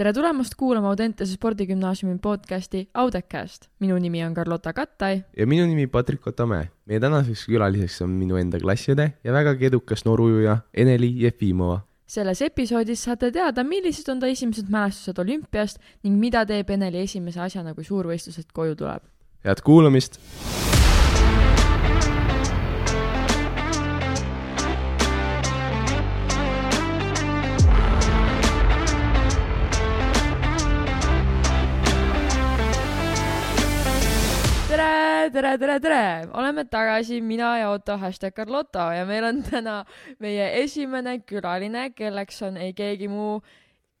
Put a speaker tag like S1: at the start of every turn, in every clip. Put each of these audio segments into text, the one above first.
S1: tere tulemast kuulama Audentese spordigümnaasiumi podcasti Audecast. minu nimi on Carlota Kattai.
S2: ja minu nimi Patrik Otamäe. meie tänaseks külaliseks on minu enda klassiõde ja vägagi edukas noorujuja Eneli Jefimova.
S1: selles episoodis saate teada, millised on ta esimesed mälestused olümpiast ning mida teeb Eneli esimese asjana, kui suurvõistlusest koju tuleb.
S2: head kuulamist
S1: tere, tere, tere, oleme tagasi, mina ja Otto, hashtag Carlota ja meil on täna meie esimene külaline, kelleks on ei keegi muu,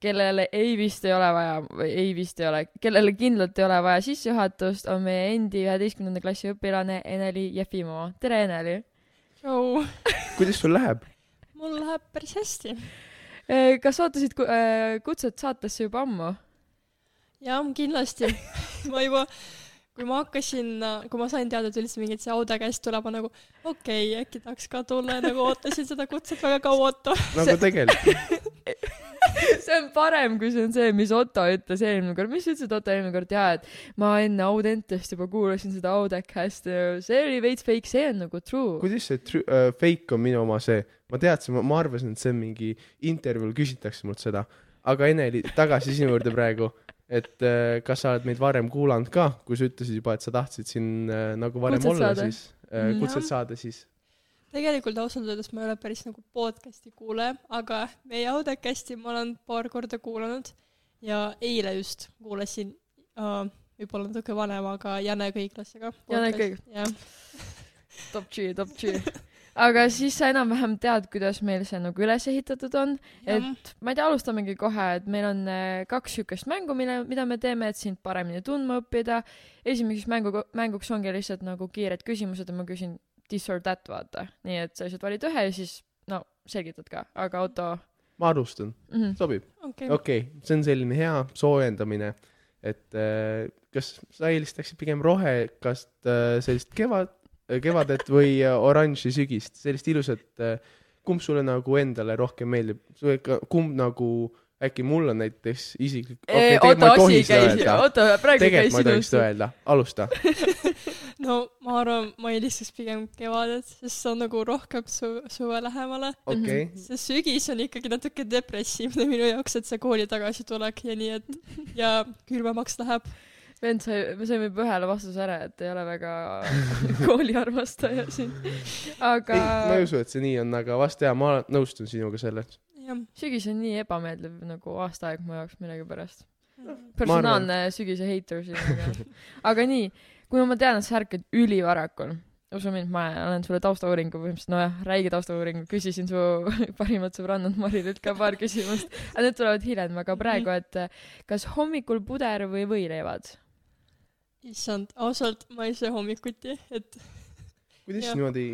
S1: kellele ei vist ei ole vaja, või ei vist ei ole, kellele kindlalt ei ole vaja sissejuhatust, on meie endi üheteistkümnenda klassi õpilane Eneli Jefimova. tere, Eneli!
S3: tšau!
S2: kuidas sul läheb?
S3: mul läheb päris hästi.
S1: kas ootasid äh, kutset saatesse juba ammu?
S3: jah, kindlasti ma juba kui ma hakkasin, kui ma sain teada, et üldse mingit see Aude käest tuleb, ma nagu okei okay,, äkki tahaks ka tulla ja nagu ootasin seda kutset väga kaua, Otto.
S2: nagu tegelikult
S1: see on parem, kui see on see, mis Otto ütles eelmine kord. mis sa ütlesid, Otto, eelmine kord? jaa, et ma enne Audentest juba kuulasin seda Audecast ja see oli veits fake, see on nagu true.
S2: kuidas see tru- äh,, fake on minu oma see, ma teadsin, ma arvasin, et see on mingi intervjuul küsitakse mult seda, aga Eneli, tagasi sinu juurde praegu et äh, kas sa oled meid varem kuulanud ka, kui sa ütlesid juba, et sa tahtsid siin äh, nagu varem
S1: kutset
S2: olla,
S1: saada.
S2: siis äh, kutset saada, siis
S3: tegelikult ausalt öeldes ma ei ole päris nagu podcast'i kuulaja, aga meie Audecasti ma olen paar korda kuulanud ja eile just kuulasin uh, võib-olla natuke vanem, aga Jane Kõiklasega.
S1: Jane Kõik-
S3: jah,
S1: top G, top G. aga siis sa enam-vähem tead, kuidas meil see nagu üles ehitatud on, et ma ei tea, alustamegi kohe, et meil on äh, kaks siukest mängu, mille, mida me teeme, et sind paremini tundma õppida. esimeseks mängu, mänguks ongi lihtsalt nagu kiired küsimused ja ma küsin this or that, vaata. nii et sa lihtsalt valid ühe ja siis no selgitad ka, aga Otto
S2: ma alustan,
S1: mm. -hmm.
S2: sobib?
S3: okei.
S2: okei okay,, see on selline hea soojendamine, et äh, kas sa eelistaksid pigem rohekast äh, sellist kevad, kevadet või äh, oranži sügist, sellist ilusat äh,, kumb sulle nagu endale rohkem meeldib, kumb nagu äkki mul on näiteks isiklik ma
S1: Otto
S2: ei
S1: asi
S2: tohi seda
S1: käis, praegu
S2: tegelikult
S1: käis
S2: ma ei tohiks
S1: sinust
S2: seda. öelda, alusta.
S3: no ma arvan, ma eelistaks pigem kevadet, sest see on nagu rohkem su-, suve lähemale.
S2: okei,
S3: see sügis on ikkagi natuke depressiivne minu jaoks, et see kooli tagasitulek ja nii, et ja külmemaks läheb.
S1: Vend sai, me saime juba ühele vastuse ära, et ei ole väga kooliarmastaja siin. aga
S2: ma ei usu, et see nii on, aga vast jaa, ma nõustun sinuga selles.
S3: jah.
S1: sügis on nii ebameeldiv nagu aastaaeg mu jaoks millegipärast.
S2: Arvan-
S1: personaalne sügise heitor siin, aga, aga nii, kuna ma tean, et sa ärkad ülivarakult, usu mind, ma olen sulle taustauuringu põhimõtteliselt, nojah, räige taustauuringu, küsisin su parimat sõbrannat Marililt ka paar küsimust, aga need tulevad hiljem, aga praegu, et kas hommikul puder või võileivad?
S3: Issand, ausalt, ma ei söö hommikuti, et
S2: kuidas niimoodi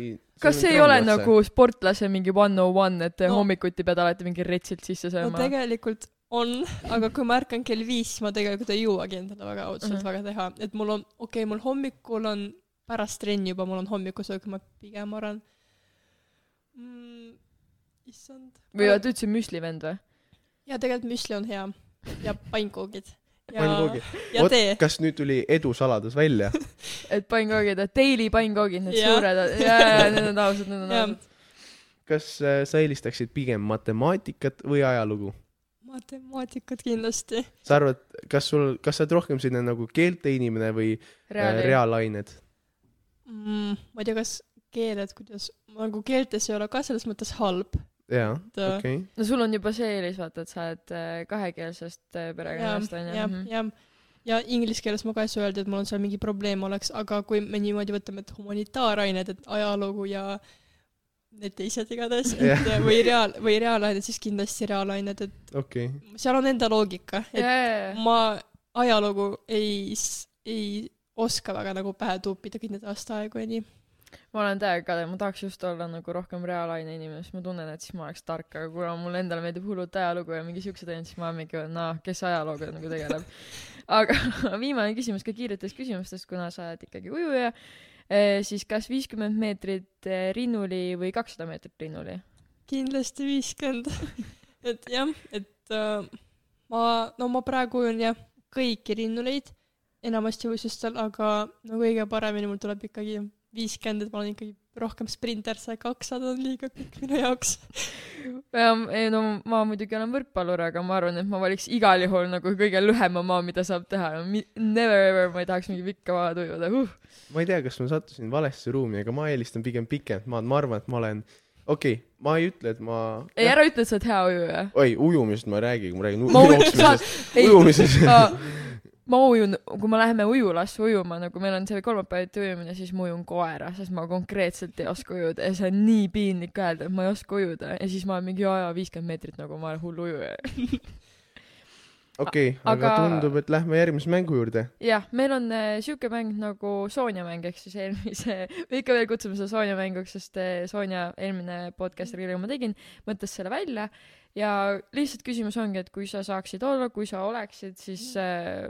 S1: kas see ei ole nagu sportlase mingi one on one, et
S3: No.
S1: hommikuti pead alati mingi retsilt sisse
S3: no
S1: sööma?
S3: tegelikult on, aga kui ma ärkan kell viis, siis ma tegelikult ei jõuagi endale väga ausalt
S1: Mhm.
S3: väga teha, et mul on, okei okay,, mul hommikul on pärast trenni juba, mul on hommikusöök, ma pigem arvan mm,, issand.
S1: või oota, ütlesid müslivend või?
S3: ja tegelikult müsli on hea ja pannkoogid ja,
S2: pannkoogid.
S3: ja
S2: vot kas nüüd tuli edusaladus välja?
S1: et pannkoogid, et daily pannkoogid, need
S3: Jah.
S1: suured, jaa, jaa, need on ausad, need on ausad.
S2: kas äh, sa eelistaksid pigem matemaatikat või ajalugu?
S3: matemaatikat kindlasti.
S2: sa arvad, kas sul, kas sa oled rohkem selline nagu keelte inimene või äh,
S1: reaali.
S2: reaalained?
S3: mm,. ma ei tea, kas keeled, kuidas, nagu keeltes ei ole ka selles mõttes halb.
S2: jaa,
S3: äh,
S2: okei.
S1: no sul on juba see eelis, vaata, et sa oled äh, kahekeelsest äh, perekonnast, onju.
S3: jah, jah. ja inglise keeles ma ka ei saa öelda, et mul on seal mingi probleem oleks, aga kui me niimoodi võtame, et humanitaarained, et ajalugu ja need teised igatahes
S2: Jah.
S3: et või reaal, või reaalained, siis kindlasti reaalained, et
S2: okei,
S3: seal on enda loogika, et
S1: jaa,
S3: ma ajalugu ei, ei oska väga nagu pähe tuupida kõik need aastaaegu ja nii.
S1: Ma olen täiega kade, ma tahaks just olla nagu rohkem reaalaine inimene, sest ma tunnen, et siis ma oleks tark, aga kuna mulle endale meeldib hullult ajalugu ja mingi siuksed ained, siis ma mingi, noh, kes ajalooga nagu tegeleb. aga viimane küsimus ka kiiretest küsimustest, kuna sa oled ikkagi ujuja, siis kas viiskümmend meetrit eh, rinnuli või kakssada meetrit rinnuli?
S3: kindlasti viiskümmend. et jah, et äh, ma, no ma praegu ujun jah kõiki rinnuleid, enamasti võistlustel, aga no kõige paremini mul tuleb ikkagi viiskümmend, et ma olen ikkagi rohkem sprinter, see kakssada on liiga pikk minu jaoks.
S1: ei no ma muidugi olen võrkpallur, aga ma arvan, et ma valiks igal juhul nagu kõige lühema maa, mida saab teha. Never ever ma ei tahaks mingi pikka maad ujuda uh..
S2: ma ei tea, kas ma sattusin valesse ruumi, aga ma eelistan pigem pikemat maad, ma arvan, et ma olen, okei okay,, ma ei ütle, et ma
S1: ei, ära ütle, et sa oled hea ujuja.
S2: oi, ujumisest ma ei räägi, ma räägin u-
S1: ma ujun,
S2: jooksmisest,
S1: ei,
S2: ujumisest.
S1: Ma ujun, kui me läheme ujulasse ujuma, nagu meil on see kolmapäeviti ujumine, siis ma ujun koera, sest ma konkreetselt ei oska ujuda ja see on nii piinlik öelda, et ma ei oska ujuda ja siis ma olen mingi jaa, jaa, viiskümmend meetrit nagu ma olen hull ujuja.
S2: okei, aga
S1: aga-
S2: tundub, et lähme järgmise mängu juurde.
S1: jah, meil on äh, siuke mäng nagu Sonja mäng, ehk siis eelmise, me ikka veel kutsume seda Sonja mänguks, sest äh, Sonja eelmine podcaster, kellega ma tegin, mõtles selle välja ja lihtsalt küsimus ongi, et kui sa saaksid olla, kui sa oleksid, siis äh,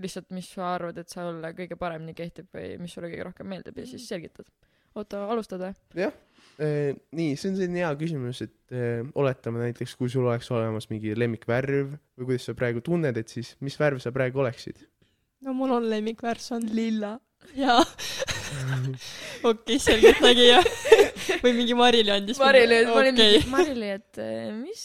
S1: lihtsalt, mis sa arvad, et sulle kõige paremini kehtib või mis sulle kõige rohkem meeldib ja siis selgitad. oota, alustad või?
S2: jah, nii, see on selline hea küsimus, et eh, oletame näiteks, kui sul oleks olemas mingi lemmikvärv või kuidas sa praegu tunned, et siis mis värv sa praegu oleksid?
S3: no mul on lemmikvärv, see on
S1: lilla.
S3: Jaa. okei, selgeltnägija. või mingi Marili andis.
S1: Marili, ma olin
S3: okei
S1: mingi, Marili, et äh, mis,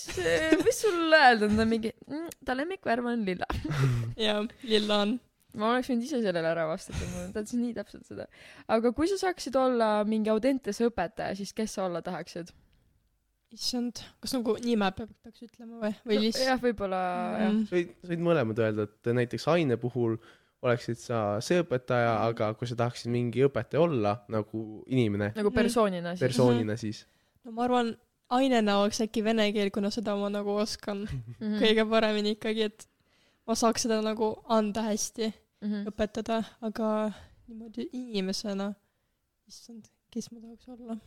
S1: mis sul öelda on, ta mingi mm,, ta lemmikvärv on lilla.
S3: jaa, lilla on.
S1: ma oleks võinud ise sellele ära vastata, ma tahtsin nii täpselt seda. aga kui sa saaksid olla mingi Audentese õpetaja, siis kes sa olla tahaksid?
S3: issand, kas nagu nime peab, peaks ütlema või, või lihtsalt
S1: jah, võib-olla jah.
S3: mm.?
S2: sa võid, sa võid mõlemad öelda, et näiteks aine puhul oleksid sa see õpetaja, aga kui sa tahaksid mingi õpetaja olla nagu inimene,
S1: nagu persoonina siis.
S2: persoonina, siis
S3: no ma arvan, ainena oleks äkki vene keel, kuna seda ma nagu oskan
S1: Mhm.
S3: kõige paremini ikkagi, et ma saaks seda nagu anda hästi,
S1: Mhm.
S3: õpetada, aga niimoodi inimesena, issand, kes ma tahaks olla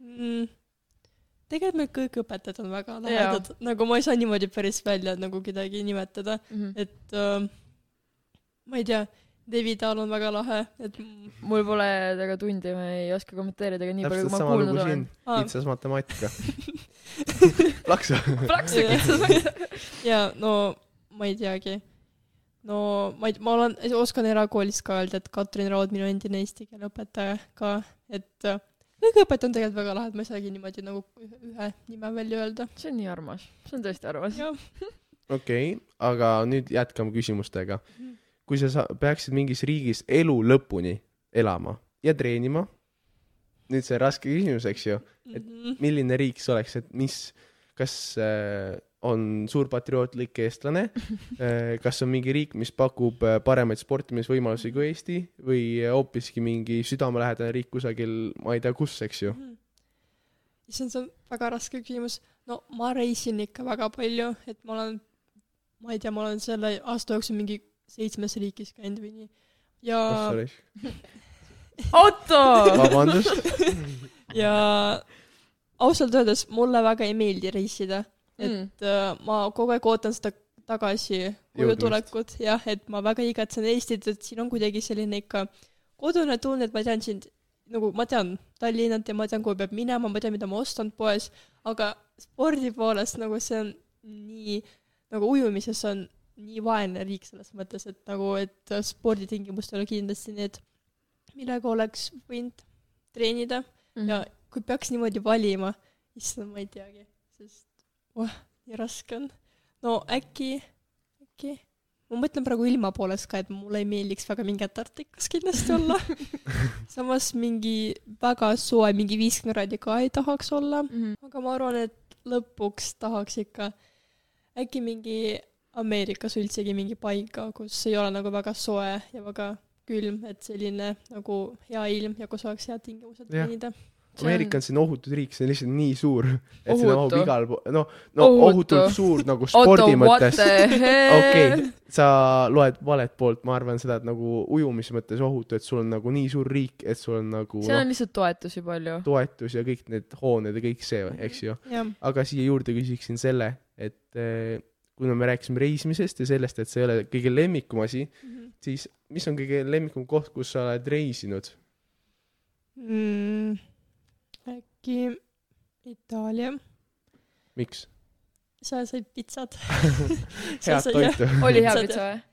S3: mm.? tegelikult meil kõik õpetajad on väga lahedad, nagu ma ei saa niimoodi päris välja nagu kedagi nimetada,
S1: Mhm.
S3: et äh, ma ei tea, Devi Taal on väga lahe, et mm,
S1: mul pole temaga tundi, ma ei oska kommenteerida ka nii palju,
S2: täpselt
S1: kui ma kuulnud olen
S2: siin,.
S3: aa,
S2: kitsas matemaatika. plaksu.
S1: plaksu
S3: Jah.
S1: kitsas.
S3: ja no ma ei teagi. no ma ei, ma olen, oskan erakoolis ka öelda, et Katrin Raud, minu endine eesti keele õpetaja ka, et äh, kõik õpetajad on tegelikult väga lahedad, ma ei saagi niimoodi nagu ühe nime välja öelda.
S1: see on nii armas, see on tõesti armas.
S2: okei, aga nüüd jätkame küsimustega
S3: Mhm..
S2: Kui sa peaksid mingis riigis elu lõpuni elama ja treenima, nüüd see raske küsimus, eks ju, Et
S3: Mhm.
S2: milline riik see oleks, et mis, kas äh, on suur patriootlik eestlane äh,, kas on mingi riik, mis pakub äh, paremaid sportimisvõimalusi kui Eesti või hoopiski mingi südamelähedane riik kusagil, ma ei tea kus, eks ju.
S3: Mhm. issand, see on väga raske küsimus. no ma reisin ikka väga palju, et ma olen, ma ei tea, ma olen selle aasta jooksul mingi seitsmes riigis käinud või nii. ja,
S1: Otto!
S2: vabandust,
S3: ja ausalt öeldes mulle väga ei meeldi reisida, et
S1: Mm.
S3: mm. ma kogu aeg ootan seda tagasi koju tulekut, jah, et ma väga igatsen Eestit, et siin on kuidagi selline ikka kodune tunne, et ma tean sind, nagu ma tean Tallinnat ja ma tean, kuhu peab minema, ma tean, mida ma ostan poes, aga spordi poolest nagu see on nii, nagu ujumises on nii vaene riik selles mõttes, et nagu, et sporditingimused ei ole kindlasti need, millega oleks võinud treenida
S1: Mhm.
S3: ja kui peaks niimoodi valima, issand, ma ei teagi, sest oh, nii raske on. no äkki, äkki, ma mõtlen praegu ilma poolest ka, et mulle ei meeldiks väga mingi Antarktikas kindlasti olla. samas mingi väga soe, mingi viiskümmend kraadi ka ei tahaks olla,
S1: Mhm.
S3: aga ma arvan, et lõpuks tahaks ikka äkki mingi Ameerikas üldsegi mingi paika, kus ei ole nagu väga soe ja väga külm, et selline nagu hea ilm ja kus oleks head tingimused
S2: Jah.
S3: treenida.
S2: Ameerika on selline ohutud riik, see on lihtsalt nii suur, et sinna mahub
S1: Ohutu.
S2: igal pool, no, no
S1: Ohutu.
S2: ohutult suur nagu
S1: Otto,
S2: spordi
S1: what
S2: mõttes okei, sa loed valet poolt, ma arvan seda, et nagu ujumise mõttes ohutu, et sul on nagu nii suur riik, et sul on nagu
S1: seal
S2: noh,
S1: on lihtsalt toetusi palju.
S2: toetus ja kõik need hooned ja kõik see, eks ju. aga siia juurde küsiksin selle, et eh, kuna me rääkisime reisimisest ja sellest, et see ei ole kõige lemmikum asi, siis mis on kõige lemmikum koht, kus sa oled reisinud?
S3: mm,. äkki Itaalia,
S2: miks?
S3: seal said pitsat.
S2: head toitu.
S1: oli hea
S3: Pitsad,
S1: pitsa või?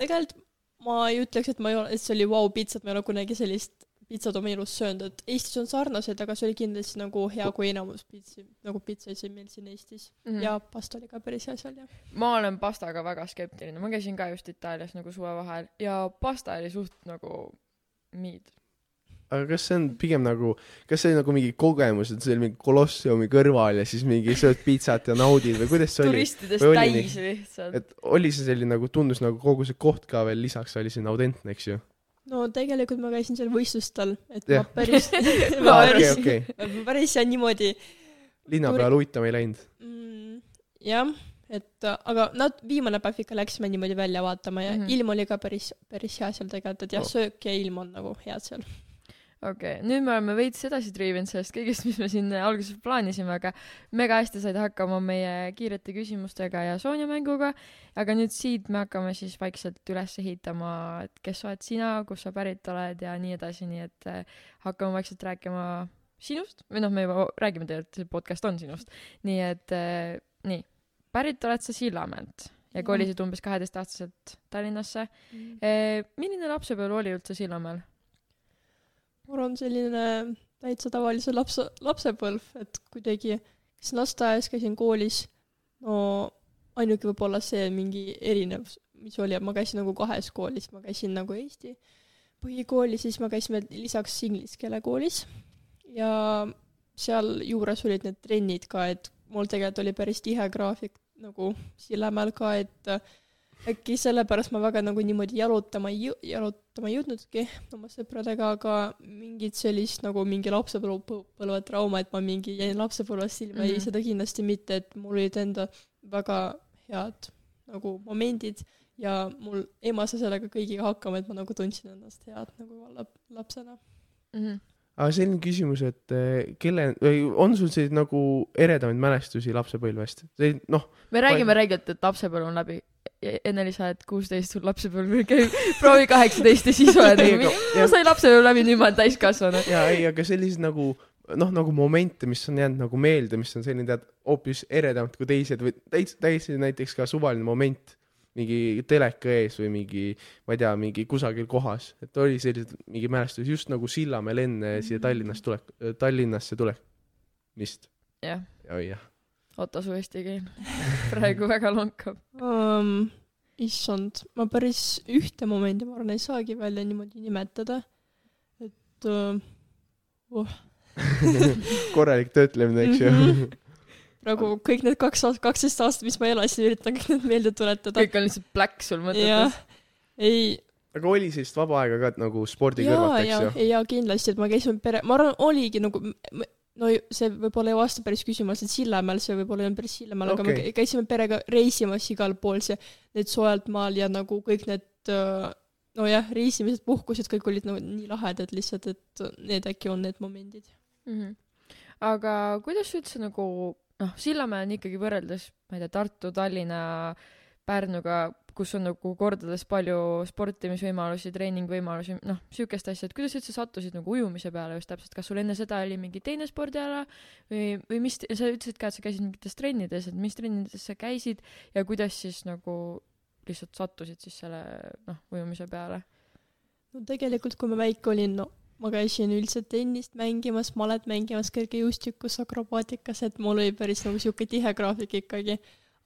S3: tegelikult ma ei ütleks, et ma ei ole, et see oli vau-pitsat, ma ei ole kunagi sellist pitsat oma elus söönud, et Eestis on sarnased, aga see oli kindlasti nagu hea kui enamus pitsi, nagu pitsasid meil siin Eestis mm.. ja pasta oli ka päris hea seal ja.
S1: ma olen pastaga väga skeptiline, ma käisin ka just Itaalias nagu suvevaheajal ja pasta oli suht nagu miid.
S2: aga kas see on pigem nagu, kas see oli nagu mingi kogemus, et see oli mingi kolosseumi kõrval ja siis mingi sööd pitsat ja naudid või kuidas see oli?
S1: turistidest
S2: Või oli
S1: täis lihtsalt.
S2: et oli see selline nagu tundus nagu kogu see koht ka veel lisaks oli selline autentne, eks ju?
S3: No tegelikult ma käisin seal võistlustel, et
S2: Jah.
S3: ma päris, ma päris,
S2: okei.
S3: ma päris ja niimoodi
S2: linna peal uitama ei läinud.
S3: mm,. jah, et aga nad, viimane päev ikka läksime niimoodi välja vaatama ja mm. -hmm. ilm oli ka päris, päris hea seal tegelikult, et jah
S2: Oh.
S3: oh., söök ja ilm on nagu head seal.
S1: Okei okay., nüüd me oleme veits edasi triivinud sellest kõigest, mis me siin alguses plaanisime, aga mega hästi said hakkama meie kiirete küsimustega ja Sonja mänguga. aga nüüd siit me hakkame siis vaikselt üles ehitama, et kes oled sina, kust sa pärit oled ja nii edasi, nii et äh, hakkame vaikselt rääkima sinust või noh, me juba räägime tegelikult, see podcast on sinust. nii et äh, nii, pärit oled sa Sillamäelt ja kolisid umbes kaheteistaastaselt Tallinnasse. milline lapsepõlv oli üldse Sillamäel?
S3: Mul on selline täitsa tavalise lapse, lapsepõlv, et kuidagi käisin lasteaias, käisin koolis, no ainuke võib-olla see mingi erinevus, mis oli, et ma käisin nagu kahes koolis, ma käisin nagu Eesti põhikoolis, siis me käisime lisaks inglise keele koolis ja sealjuures olid need trennid ka, et mul tegelikult oli päris tihe graafik nagu Sillamäel ka, et äkki sellepärast ma väga nagu niimoodi jalutama ei jõ-, jalutama ei jõudnudki oma sõpradega, aga mingit sellist nagu mingi lapsepõlvetrauma, et ma mingi jäin lapsepõlvest ilma mm, -hmm. ei,
S1: Mhm.
S3: seda kindlasti mitte, et mul olid enda väga head nagu momendid ja mul ema sai sellega kõigiga hakkama, et ma nagu tundsin ennast head nagu lap-, lapsena.
S1: mm. -hmm.
S2: aga selline küsimus, et eh, kelle, või on sul selliseid nagu eredamaid mälestusi lapsepõlvest? see noh,
S1: me räägime räigelt, et lapsepõlv on läbi. Enne-Li, sa oled kuusteist, sul lapsepõlv käib, proovi kaheksateist ja siis oled
S2: aga-,
S1: ma sain lapsepõlv läbi, nüüd ma olen täiskasvanu.
S2: jaa, ei, aga sellised nagu noh, nagu momente, mis on jäänud nagu meelde, mis on selline tead hoopis eredamad kui teised või täitsa, täiesti näiteks ka suvaline moment. Mingi teleka ees või mingi, ma ei tea, mingi kusagil kohas, et oli sellised mingi mälestus just nagu Sillamäel enne siia Tallinnast tulek, Tallinnasse tulemist.
S1: jah,
S2: ja oi jah,
S1: oota su eesti keel. praegu väga lonkab.
S3: um,. issand, ma päris ühte momenti, ma arvan, ei saagi välja niimoodi nimetada. et uh,
S2: korralik töötlemine, eks ju
S3: Mhm. praegu kõik need kaks aastat, kaksteist aastat, mis ma elasin, üritan kõik need meelde tuletada.
S1: kõik on lihtsalt black sul mõtetes.,
S3: ei,
S2: aga oli sellist vaba aega ka nagu spordi
S3: jaa,
S2: kõrvalt,
S3: jaa
S2: eks, ju?
S3: jaa kindlasti, et ma käisin pere, ma arvan, oligi nagu, no see võib-olla ei vasta päris küsimusele, et Sillamäel see võib-olla ei olnud päris Sillamäel okay., aga me kä- käisime perega reisimas igal pool see, need soojalt maal ja nagu kõik need äh, nojah, reisimised, puhkused, kõik olid nagu nii lahedad lihtsalt, et need äkki on need momendid.
S1: mm. -hmm. aga kuidas sa üldse nagu, noh, Sillamäe on ikkagi võrreldes, ma ei tea, Tartu, Tallinna, Pärnuga, kus on nagu kordades palju sportimisvõimalusi, treeningvõimalusi, noh, siukest asja, et kuidas sa üldse sattusid nagu ujumise peale just täpselt, kas sul enne seda oli mingi teine spordiala või, või mis, sa ütlesid ka, et sa käisid mingites trennides, et mis trennides sa käisid ja kuidas siis nagu lihtsalt sattusid siis selle, noh, ujumise peale?
S3: no tegelikult, kui ma väike olin, no ma käisin üldiselt tennist mängimas, malet mängimas, kergejõustikus, akrobaatikas, et mul oli päris nagu sihuke tihe graafik ikkagi.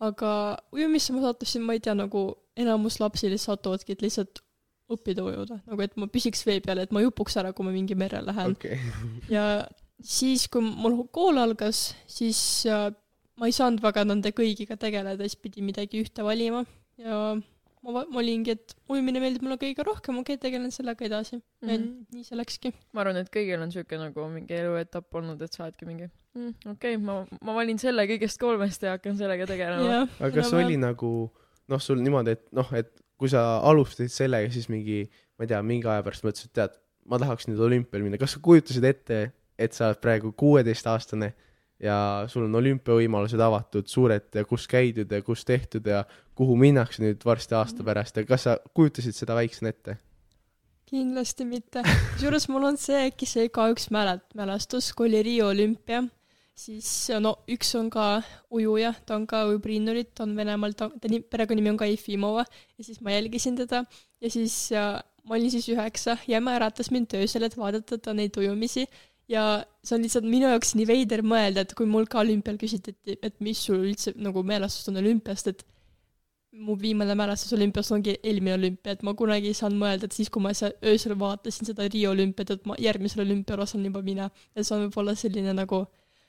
S3: Aga ujumisse ma sattusin, ma ei tea, nagu enamus lapsi lihtsalt satuvadki, et lihtsalt õppida ujuda, nagu et ma püsiks vee peal, et ma ei upuks ära, kui ma mingi mere lähen.
S2: okei,
S3: ja siis, kui mul kool algas, siis äh, ma ei saanud väga nende kõigiga tegeleda, siis pidi midagi ühte valima. Ja ma, ma olingi, et ujumine meeldib mulle kõige rohkem, okei okay,, tegelen sellega edasi mm. -hmm.
S1: Mhm.
S3: nii see läkski.
S1: ma arvan, et kõigil on siuke nagu mingi eluetapp olnud, et sa oledki mingi mm, okei okay,, ma, ma valin selle kõigest kolmest ja hakkan sellega tegelema.
S2: aga kas oli nagu noh, sul niimoodi, et noh, et kui sa alustasid sellega, siis mingi, ma ei tea, mingi aja pärast mõtlesid, et tead, ma tahaks nüüd olümpial minna, kas sa kujutasid ette, et sa oled praegu kuueteistaastane ja sul on olümpiavõimalused avatud, suured ja kus käidud ja kus tehtud ja kuhu minnakse nüüd varsti aasta pärast ja kas sa kujutasid seda väiksena ette?
S3: kindlasti mitte. kusjuures mul on see äkki see ka üks mälet-, mälestus, kui oli Riio olümpia siis no üks on ka ujuja, ta on ka ujub rinnurit, ta on Venemaal, ta, ta ni- perekonnanimi on ka Jefimova ja siis ma jälgisin teda ja siis äh, ma olin siis üheksa ja ema äratas mind öösel, et vaadata ta neid ujumisi ja see on lihtsalt minu jaoks nii veider mõelda, et kui mul ka olümpial küsiti, et, et mis sul üldse nagu mälestus on olümpiast, et mu viimane mälestus olümpiast ongi eelmine olümpia, et ma kunagi ei saanud mõelda, et siis, kui ma seal öösel vaatasin seda Riio olümpiat, et ma järgmisel olümpial osalen juba mina. et see on võib-olla selline nagu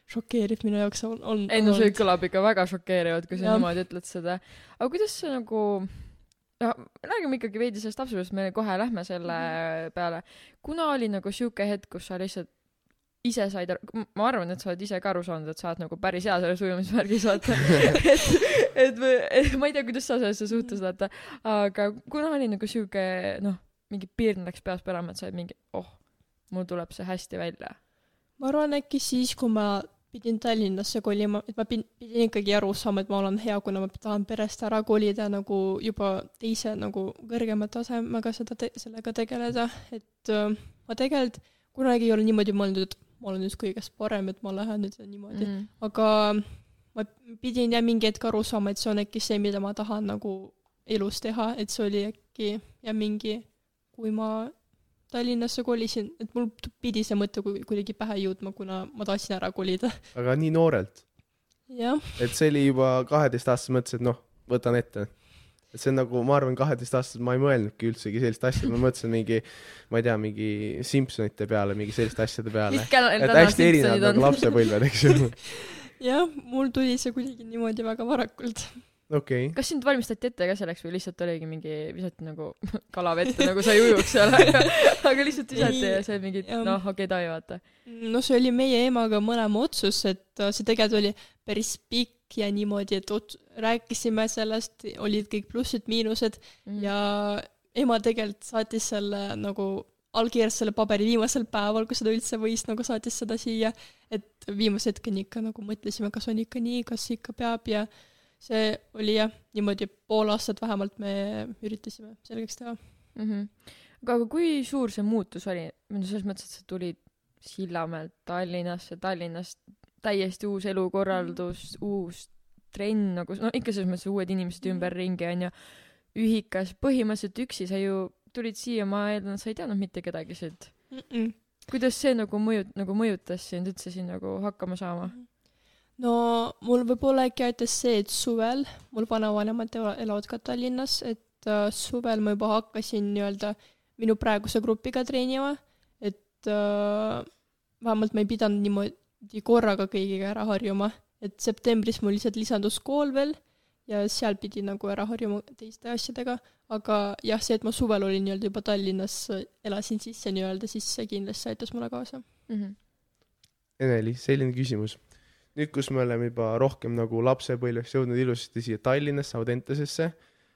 S3: šokeeriv minu jaoks on, on.
S1: ei no see kõlab ikka väga šokeerivalt, kui sa niimoodi ütled seda. aga kuidas sa nagu no räägime ikkagi veidi sellest lapsepõlvest, me kohe lähme selle peale. kuna oli nagu siuke hetk, kus sa lihtsalt ise said aru, ma arvan, et sa oled ise ka aru saanud, et sa oled nagu päris hea selles ujumisvärgis, vaata. et, et, et ma ei tea, kuidas sa sellesse suhtud, vaata. aga kuna oli nagu siuke, noh, mingi piirn läks peas põlema, et sa olid mingi, oh, mul tuleb see hästi välja.
S3: ma arvan äkki siis, kui ma pidin Tallinnasse kolima, et ma pidin, pidin ikkagi aru saama, et ma olen hea, kuna ma tahan perest ära kolida nagu juba teise nagu kõrgema tasemega seda te-, sellega tegeleda, et äh, ma tegelikult kunagi ei ole niimoodi mõelnud, et ma olen nüüd kõigest parem, et ma lähen nüüd niimoodi mm, -hmm. aga ma pidin jah mingi hetk aru saama, et see on äkki see, mida ma tahan nagu elus teha, et see oli äkki jah mingi, kui ma Tallinnasse kolisin, et mul pidi see mõte ku- kuidagi pähe jõudma, kuna ma tahtsin ära kolida.
S2: aga nii noorelt,
S3: jah,
S2: et see oli juba kaheteistaastases mõttes, et noh, võtan ette. Et see on nagu, ma arvan, kaheteistaastaselt ma ei mõelnudki üldsegi sellist asja, ma mõtlesin mingi, ma ei tea, mingi Simpsonite peale, mingi selliste asjade peale. et hästi erinevad nagu lapsepõlved, eks ju.
S3: jah, mul tuli see kuidagi niimoodi väga varakult.
S2: okei,
S1: kas sind valmistati ette ka selleks või lihtsalt oligi mingi, visati nagu kala vette nagu sa ei ujuks seal, aga, lihtsalt visati ja see mingi, noh, okei okay,, davai, vaata.
S3: no see oli meie emaga mõlema otsus, et äh, see tegelikult oli päris pikk ja niimoodi, et ots-, rääkisime sellest, olid kõik plussid-miinused
S1: Mhm.
S3: ja ema tegelikult saatis selle nagu allkirjas selle paberi viimasel päeval, kui seda üldse võis, nagu saatis seda siia, et viimase hetkeni ikka nagu mõtlesime, kas on ikka nii, kas ikka peab ja see oli jah, niimoodi pool aastat vähemalt me üritasime selgeks teha.
S1: mm. -hmm. aga, aga kui suur see muutus oli? selles mõttes, et sa tulid Sillamäelt Tallinnasse, Tallinnast täiesti uus elukorraldus, uus trenn nagu, no ikka selles mõttes uued inimesed ümberringi onju, ühikas, põhimõtteliselt üksi sa ju tulid siia, ma eeldan, sa ei teadnud mitte kedagi siit.
S3: Mm -mm.
S1: kuidas see nagu mõju, nagu mõjutas sind üldse siin nagu hakkama saama?
S3: no mul võib-olla äkki aitas see, et suvel mul vanavanemad ela- elavad ka Tallinnas, et äh, suvel ma juba hakkasin nii-öelda minu praeguse grupiga treenima, et äh, vähemalt ma ei pidanud niimoodi korraga kõigiga ära harjuma, et septembris mul lihtsalt lisandus kool veel ja seal pidi nagu ära harjuma teiste asjadega, aga jah, see, et ma suvel olin nii-öelda juba Tallinnas, elasin sisse nii-öelda, siis see kindlasti aitas mulle kaasa.
S1: mm. -hmm.
S2: Eneli, selline küsimus. nüüd, kus me oleme juba rohkem nagu lapsepõlveks jõudnud ilusasti siia Tallinnasse, Audentesesse,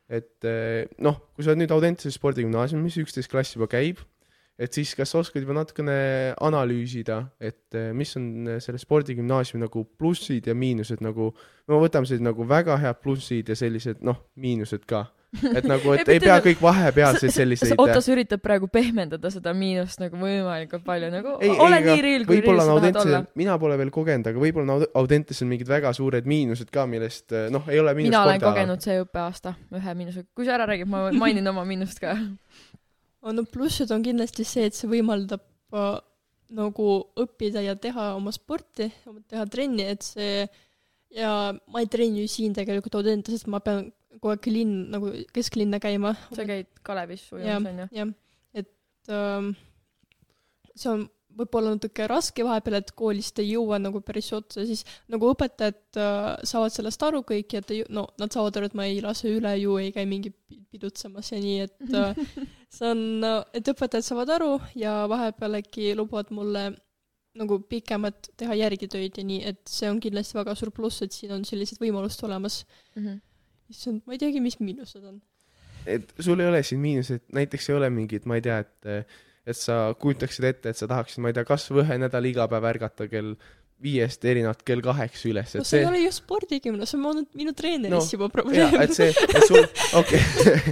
S2: et eh, noh, kui sa oled nüüd Audentese spordigümnaasiumis, üksteist klass juba käib, et siis kas oskad juba natukene analüüsida, et eh, mis on eh, selle spordigümnaasiumi nagu plussid ja miinused nagu, no võtame sellised nagu väga head plussid ja sellised noh, miinused ka. et nagu, et
S1: Ei,
S2: ei pea kõik vahepealseid selliseid
S1: oota, sa üritad praegu pehmendada seda miinust nagu võimalikult palju, nagu
S2: ei,
S1: ole
S2: ei,
S1: nii real, kui real sa
S2: on
S1: tahad olla
S2: mina pole veel kogenud, aga võib-olla on Aud- Audentesel mingid väga suured miinused ka, millest eh, noh, ei ole miinus
S1: mina olen kogenud see õppeaasta ühe miinusega, kui sa ära räägid, ma mainin oma miinust ka.
S3: no plussid on kindlasti see, et see võimaldab äh, nagu õppida ja teha oma sporti, teha trenni, et see ja ma ei treeni ju siin tegelikult Audentes, sest ma pean kogu aeg linn nagu kesklinna käima.
S1: sa käid Kalevis ujumas onju?,
S3: jah, et ähm, see on võib-olla natuke raske vahepeal, et koolist ei jõua nagu päris otsa, siis nagu õpetajad äh, saavad sellest aru kõik ja et ei- no nad saavad aru, et ma ei lase üle ju, ei käi mingi pi- pidutsemas ja nii, et äh, see on, et õpetajad saavad aru ja vahepeal äkki lubavad mulle nagu pikemalt teha järgitöid ja nii, et see on kindlasti väga suur pluss, et siin on sellised võimalused olemas.
S1: Mhm.
S3: issand, ma ei teagi, mis miinused on.
S2: et sul ei ole siin miinuseid, näiteks ei ole mingit, ma ei tea, et et sa kujutaksid ette, et sa tahaksid, ma ei tea, kas või ühe nädala iga päev ärgata kell viiest erinevalt kell kaheksa üles,
S3: no
S2: et
S3: see ei
S2: see
S3: ole ju spordigümnaas, see on minu treenerist
S2: No,
S3: juba probleem.
S2: et see, et sul, okei,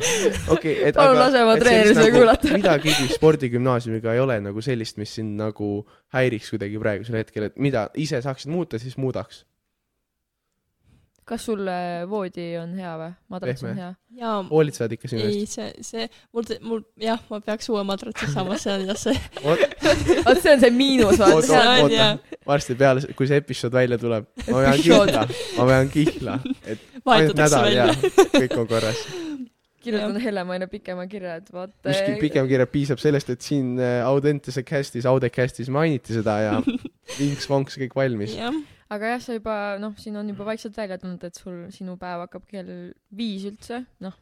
S2: okei, et
S1: Palun lase oma treeneri seda kuulata.
S2: midagigi spordigümnaasiumiga ei ole nagu sellist, mis sind nagu häiriks kuidagi praegusel hetkel, et mida ise saaksid muuta, siis muudaks.
S1: Kas sul äh, voodi on hea või? madrats on
S2: Pehme.
S1: hea?
S3: jaa,
S2: hoolitsevad ikka sinu
S3: ei
S2: eest?
S3: see, see, mul, mul jah, ma peaks uue madratsi saama, see on jah see.
S1: vot see on see miinus,
S2: oota,
S1: vaata.
S3: on,
S2: oota
S3: jah.,
S2: varsti peale, kui see episood välja tuleb, ma vean kihla, ma vean kihla, et ainult nädal ja kõik on korras.
S1: kirjutan Helle-Maine pikema kirja, et vaata.
S2: mis pikem kirja piisab sellest, et siin äh, Audentese cast'is, Audecastis mainiti seda ja vinks-vonks kõik valmis.
S3: jah,
S1: aga jah, sa juba noh, siin on juba vaikselt välja tulnud, et sul, sinu päev hakkab kell viis üldse, noh,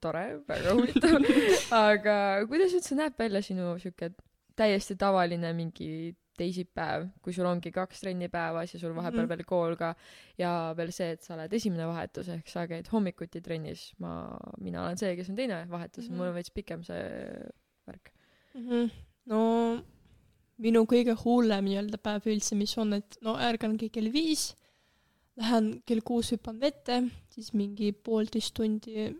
S1: tore, väga huvitav. aga kuidas üldse näeb välja sinu sihuke täiesti tavaline mingi teisipäev, kui sul ongi kaks trenni päevas ja sul vahepeal
S3: Mhm.
S1: veel kool ka ja veel see, et sa oled esimene vahetus ehk sa käid hommikuti trennis, ma, mina olen see, kes on teine vahetus mm, -hmm.
S3: Mhm.
S1: mul on veits pikem see värk.
S3: no minu kõige hullem nii-öelda päev üldse, mis on, et no ärgangi kell viis, lähen kell kuus hüppan vette, siis mingi poolteist tundi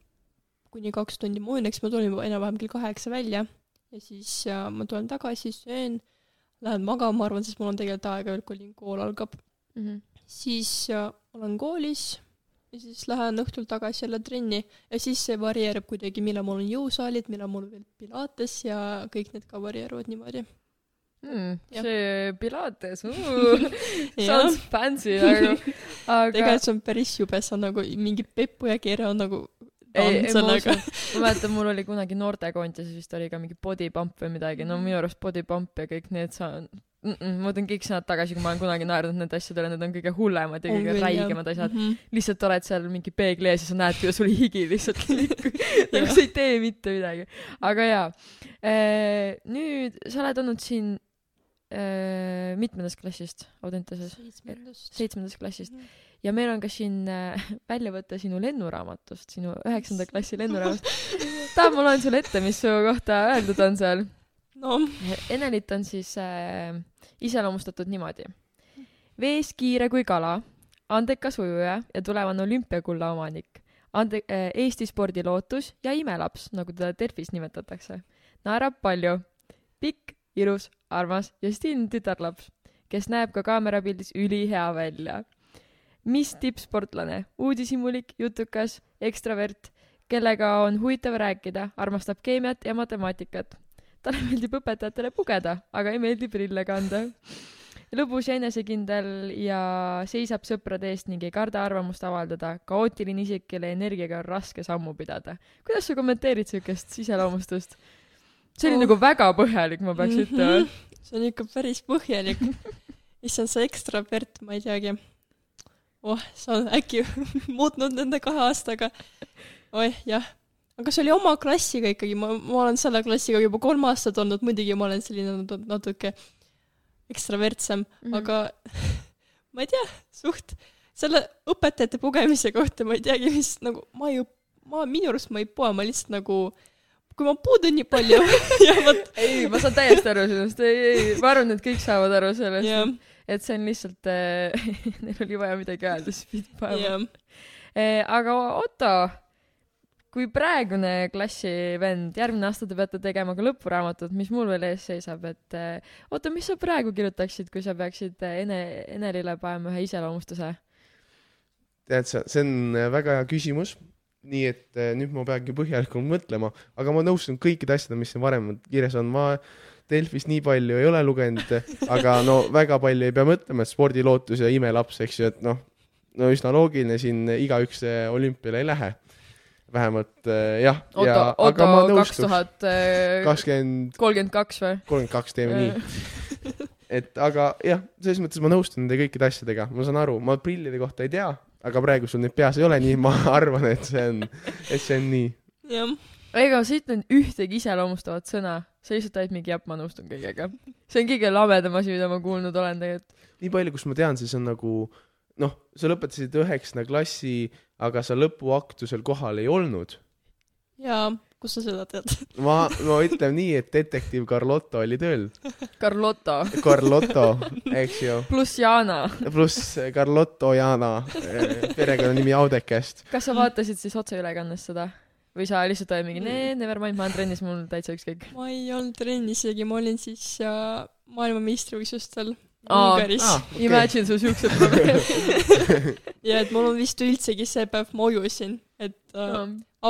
S3: kuni kaks tundi ma ujun, eks ma juba enam-vähem kell kaheksa välja ja siis ja ma tulen tagasi, söön, lähen magama, ma arvan, sest mul on tegelikult aega veel, kuni kool algab.
S1: Mm -hmm.
S3: siis ja, olen koolis ja siis lähen õhtul tagasi jälle trenni ja siis see varieerub kuidagi, millal mul on jõusaalid, millal mul veel pilates ja kõik need ka varieeruvad niimoodi.
S1: Mm,
S3: Jah.
S1: see Pilates uh, sounds fancy nagu, aga
S3: tegelikult see on päris jube, see on nagu mingi Peppu ja Kere on nagu tants sellega
S1: usun, ma mäletan, mul oli kunagi noortekontesis vist oli ka mingi body pump või midagi, no minu arust body pump ja kõik need sa- mm, -mm, ma võtan kõik sõnad tagasi, kui ma olen kunagi naernud nende asjade üle, need on kõige hullemad ja kõige räigemad asjad.
S3: mm. -hmm.
S1: lihtsalt oled seal mingi peegli ees ja sa näed, kuidas sul higi lihtsalt liigub. nagu sa ei tee mitte midagi. aga jaa, nüüd sa oled olnud siin mitmendast klassist Audenteses?
S3: seitsmendast.
S1: klassist. ja meil on ka siin äh, väljavõte sinu lennuraamatust, sinu üheksanda klassi lennuraamatust. tahad, ma loen sulle ette, mis su kohta öeldud on seal?
S3: no
S1: Enelit on siis äh, iseloomustatud niimoodi. vees kiire kui kala, andekas ujuja ja tulevane olümpiakulla omanik. Ande- äh,, Eesti spordi lootus ja imelaps, nagu teda Delfis nimetatakse. naerab palju, pikk, ilus, armas ja stiilne tütarlaps, kes näeb ka kaamerapildis ülihea välja. mis tippsportlane, uudishimulik, jutukas, ekstravert, kellega on huvitav rääkida, armastab keemiat ja matemaatikat talle meeldib õpetajatele pugeda, aga ei meeldi prille kanda. lõbus ja enesekindel ja seisab sõprade eest ning ei karda arvamust avaldada, kaootiline isik, kelle energiaga on raske sammu pidada. kuidas sa kommenteerid siukest iseloomustust? See oli
S3: Oh.
S1: nagu väga põhjalik, ma peaks ütlema.
S3: see on ikka päris põhjalik. issand, see ekstravert, ma ei teagi. oh, sa oled äkki muutnud nende kahe aastaga. oih, jah. aga see oli oma klassiga ikkagi, ma, ma olen selle klassiga juba kolm aastat olnud, muidugi ma olen selline nat- natuke ekstravertsem mm,
S1: Mhm.
S3: -hmm. aga ma ei tea, suht selle õpetajate pugemise kohta ma ei teagi, mis nagu ma ei, ma minu arust ma ei poe, ma lihtsalt nagu kui ma puudun nii palju ja vot
S1: ei, ma saan täiesti aru sinust, ei, ei, ma arvan, et kõik saavad aru sellest
S3: jah,
S1: et see on lihtsalt äh, neil oli vaja midagi öelda, siis pidid panema
S3: jah.
S1: Eh, aga Otto, kui praegune klassivend, järgmine aasta te peate tegema ka lõpuraamatut, mis mul veel ees seisab, et eh, Otto, mis sa praegu kirjutaksid, kui sa peaksid eh, Ene, Enelile panema ühe iseloomustuse?
S2: tead sa, see on äh, väga hea küsimus. Nii et äh, nüüd ma peangi põhjalikult mõtlema, aga ma nõustun kõikide asjadega, mis siin varem kirjas on, ma Delfis nii palju ei ole lugenud, aga no väga palju ei pea mõtlema, et spordilootus ja imelaps, eks ju, et noh, no üsna loogiline siin igaüks äh, olümpiale ei lähe. vähemalt äh, jah,
S1: Otto
S2: ja, aga
S1: Otto
S2: ma
S1: kaks tuhat
S2: kakskümmend
S1: kolmkümmend kaks või?
S2: kolmkümmend kaks teeme nii. et aga jah, selles mõttes ma nõustun nende kõikide asjadega, ma saan aru, ma prillide kohta ei tea, aga praegu sul neid peas ei ole, nii ma arvan, et see on, et see on nii.
S3: jah,
S1: ega sa ei ütelnud ühtegi iseloomustavat sõna, sa lihtsalt olid mingi jah, ma nõustun kõigega. see on kõige labedam asi, mida ma kuulnud olen tegelikult.
S2: nii palju, kus ma tean, siis on nagu noh, sa lõpetasid üheksanda klassi, aga sa lõpuaktusel kohal ei olnud.
S3: ja kust sa seda tead?
S2: ma, ma ütlen nii, et detektiiv Carlotto oli tööl.
S1: Carlotto
S2: Carlotto, eks ju.
S1: pluss Jana.
S2: pluss Carlotto Jana, perekonnanimi Audekest.
S1: kas sa vaatasid siis otseülekandes seda? või sa lihtsalt olid mingi nee, never mind, ma olen trennis, mul täitsa ükskõik.
S3: ma ei olnud trennis isegi, ma olin siis äh, maailmameistrivõistlustel
S1: Aa,
S3: Ungaris ah..
S2: Okei.
S1: Imagine sul siuksed probleemid.
S3: ja et mul on vist üldsegi see päev, ma ujusin, et äh,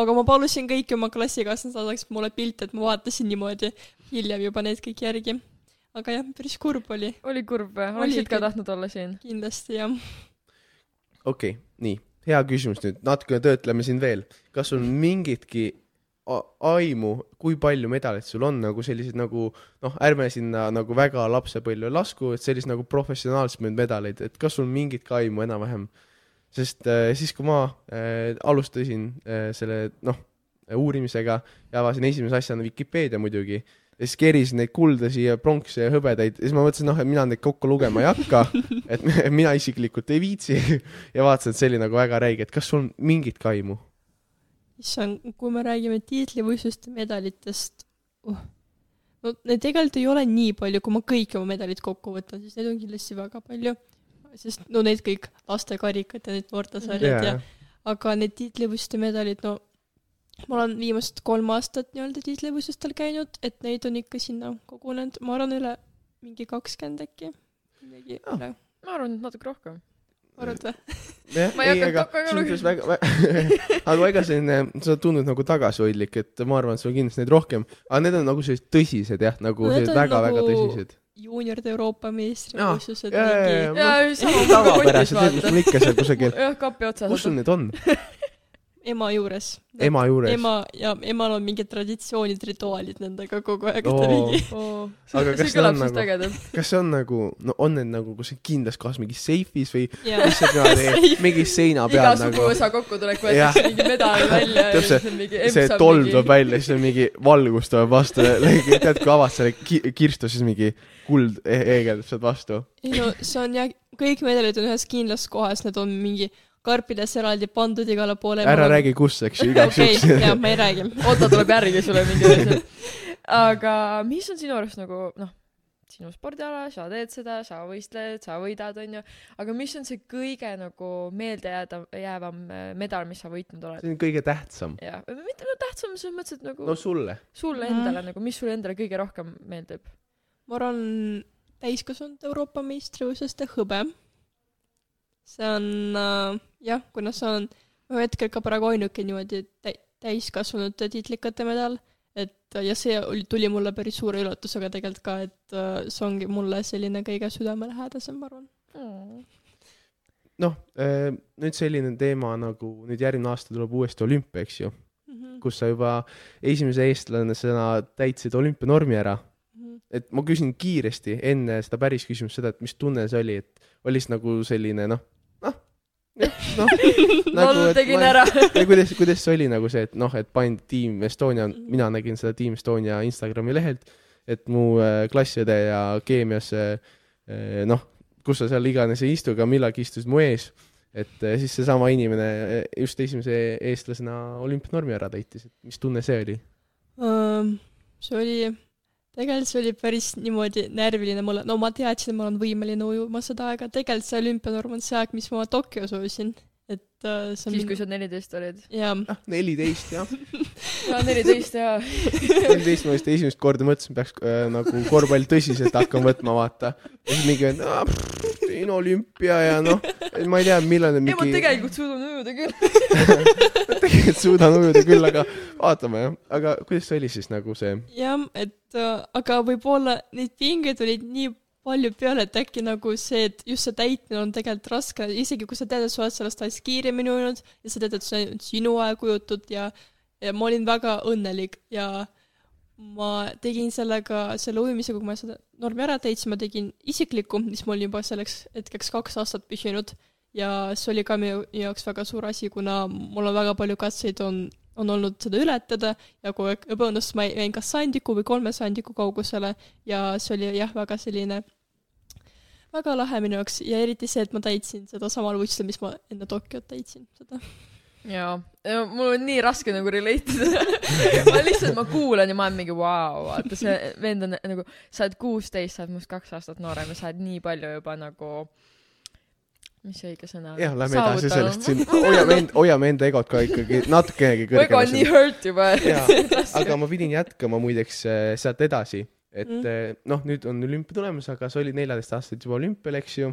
S3: aga ma palusin kõiki oma klassikaaslased saadaks mulle pilte, et ma vaatasin niimoodi hiljem juba need kõik järgi. aga jah, päris kurb oli,
S1: oli kurb või? Oleksid ka tahtnud olla siin?
S3: kindlasti jah.
S2: okei okay,, nii, hea küsimus nüüd, natukene töötleme siin veel. kas sul mingitki aimu, kui palju medaleid sul on nagu sellised nagu noh, ärme sinna nagu väga lapsepõlve lasku, et sellised nagu professionaalsemaid medaleid, et kas sul mingit ka aimu enam-vähem? sest äh, siis, kui ma äh, alustasin äh, selle noh, uurimisega ja avasin esimese asjana Vikipeedia muidugi ja siis kerisin neid kuldasi ja pronksi ja hõbedaid ja siis ma mõtlesin, noh, et mina neid kokku lugema ei hakka, et mina isiklikult ei viitsi ja vaatasin, et see oli nagu väga räige, et kas sul mingit ka aimu?
S3: issand, kui me räägime tiitlivõistluste medalitest uh., no neid tegelikult ei ole nii palju, kui ma kõik oma medalid kokku võtan, siis neid on kindlasti väga palju. sest no need kõik lastekarikad ja need noortesarjad yeah. ja aga need tiitlivõistluste medalid, no ma olen viimased kolm aastat nii-öelda tiitlivõistlustel käinud, et neid on ikka sinna kogunenud, ma arvan üle mingi kakskümmend äkki, midagi
S2: Ah.
S3: üle,
S1: ma arvan, et natuke rohkem.
S3: Arvad või?
S1: Ma ei hakanud kokku
S2: sul ütles väga, aga ega selline, sa tundud nagu tagasihoidlik, et ma arvan, et sul on kindlasti neid rohkem, aga need on nagu sellised tõsised jah, nagu sellised väga-väga
S3: nagu-
S2: tõsised.
S3: juunioride Euroopa meistrivõistlused
S2: jaa, jaa,
S3: mingi
S2: jaa.
S1: jaa, sama kotis
S2: tavapärased, need, mis
S1: vaata.
S2: mul ikka seal kusagil,
S1: jah, kapi otsas.
S2: kus sul need on?
S3: ema juures.
S2: ema juures?
S3: ema ja emal on mingid traditsioonid, rituaalid nendega kogu aeg, ta mingi
S2: Aga
S1: see
S2: kas
S1: see
S2: on nagu- kas see on nagu, no on need nagu kuskil kindlas kohas mingis seifis või
S3: jaa,
S2: lihtsalt niimoodi mingis seina
S1: iga
S2: peal nagu.
S1: suguvõsa kokkutulek võetakse mingi medal välja ja siis on mingi
S2: see tolm
S1: mingi-
S2: tuleb välja, siis on mingi valgus tuleb vastu, tead kui avad selle ki- kirstu, siis mingi kuld e- heegeldab sealt vastu.
S3: ei no see on jah, kõik medalid on ühes kindlas kohas, need on mingi karpides eraldi pandud igale poole.
S2: ära räägi, kus, eks ju, igaks
S3: okei
S2: juhuks
S3: jaa, ma ei räägi.
S1: Otto tuleb järgi sulle mingi asja. aga mis on sinu arust nagu noh, sinu spordiala, sa teed seda, sa võistled, sa võidad, onju, aga mis on see kõige nagu meeldejäädav, jäävam äh, medal, mis sa võitnud oled?
S2: see on kõige tähtsam.
S1: jah, või mitte no tähtsam selles mõttes, et nagu
S2: no sulle.
S1: sulle endale nagu, mis sulle endale kõige rohkem meeldib?
S3: ma arvan, täiskasvanud Euroopa meistrivõistluste hõbe. see on äh, jah, kuna see on ühel hetkel ka praegu ainuke niimoodi tä-, täiskasvanute tiitlikate medal, et äh, ja see oli, tuli mulle päris suure üllatusega tegelikult ka, et äh, see ongi mulle selline kõige südamelähedasem, ma arvan.
S2: noh, nüüd selline teema nagu nüüd järgmine aasta tuleb uuesti olümpia, eks ju,
S3: Mhm.
S2: kus sa juba esimese eestlasena täitsid olümpianormi ära. et ma küsin kiiresti enne seda päris küsimust seda, et mis tunne see oli, et oli siis nagu selline noh, noh, noh,
S1: lol, tegin ära.
S2: ja kuidas, kuidas see oli nagu see, et noh, et pandi Team Estonia, mina nägin seda Team Estonia Instagrami lehelt, et mu äh, klassiõde ja keemias äh, noh, kus sa seal iganes ei istu, aga millalgi istus mu ees, et äh, siis seesama inimene just esimese eestlasena olümpianormi ära täitis, et mis tunne see oli?
S3: Ähm, see oli, tegelikult see oli päris niimoodi närviline mulle, no ma teadsin, et ma olen võimeline ujuma seda aega, tegelikult see olümpianorm on see aeg, mis ma Tokyos ujusin, et äh, see on
S1: siis, kui sa neliteist olid.
S3: jaa,
S2: ah, neliteist jah,
S1: jaa, neliteist jaa.
S2: neliteist ma vist esimest korda mõtlesin, peaks äh, nagu korvpalli tõsiselt hakkama võtma, vaata. ja siis mingi vend, teen olümpia ja noh, ma ei tea, millal need
S1: ei, ma
S2: mingi
S1: tegelikult suudan ujuda küll.
S2: tegelikult suudan ujuda küll, aga vaatame jah. aga kuidas see oli siis nagu see,
S3: jah, et äh, aga võib-olla neid pingeid olid nii palju peale, et äkki nagu see, et just see täitmine on tegelikult raske, isegi kui sa tead, et sa oled sellest ajast kiiremini ujunud ja sa tead, et see on sinu aeg ujutud ja ja ma olin väga õnnelik ja ma tegin sellega, selle ujumisega, kui ma seda normi ära täitsin, ma tegin isiklikku, mis mul juba selleks hetkeks kaks aastat püsinud. Ja see oli ka minu jaoks väga suur asi, kuna mul on väga palju katseid on, on olnud seda ületada ja kui ebaõnnestus, ma jäin kas sandiku või kolme sandiku kaugusele ja see oli jah, väga selline väga lahe minu jaoks ja eriti see, et ma täitsin seda samal võistlusel, mis ma enne Tokyot täitsin, seda.
S1: jaa, mul on nii raske nagu relate ida ma lihtsalt, ma kuulan ja ma olen mingi vau, vaata see vend on nagu, sa oled kuusteist, sa oled minust kaks aastat noorem ja sa oled nii palju juba nagu, mis see õige sõna on?
S2: jah, lähme edasi sellest siin, hoiame end, hoiame enda egot ka ikkagi natukenegi
S1: mu ego on nii
S2: kõrgemal.
S1: hurt juba.
S2: aga ma pidin jätkama muideks äh, sealt edasi, et
S3: Mm.
S2: noh, nüüd on olümpia tulemas, aga sa olid neljateist aastat juba olümpial, eks ju.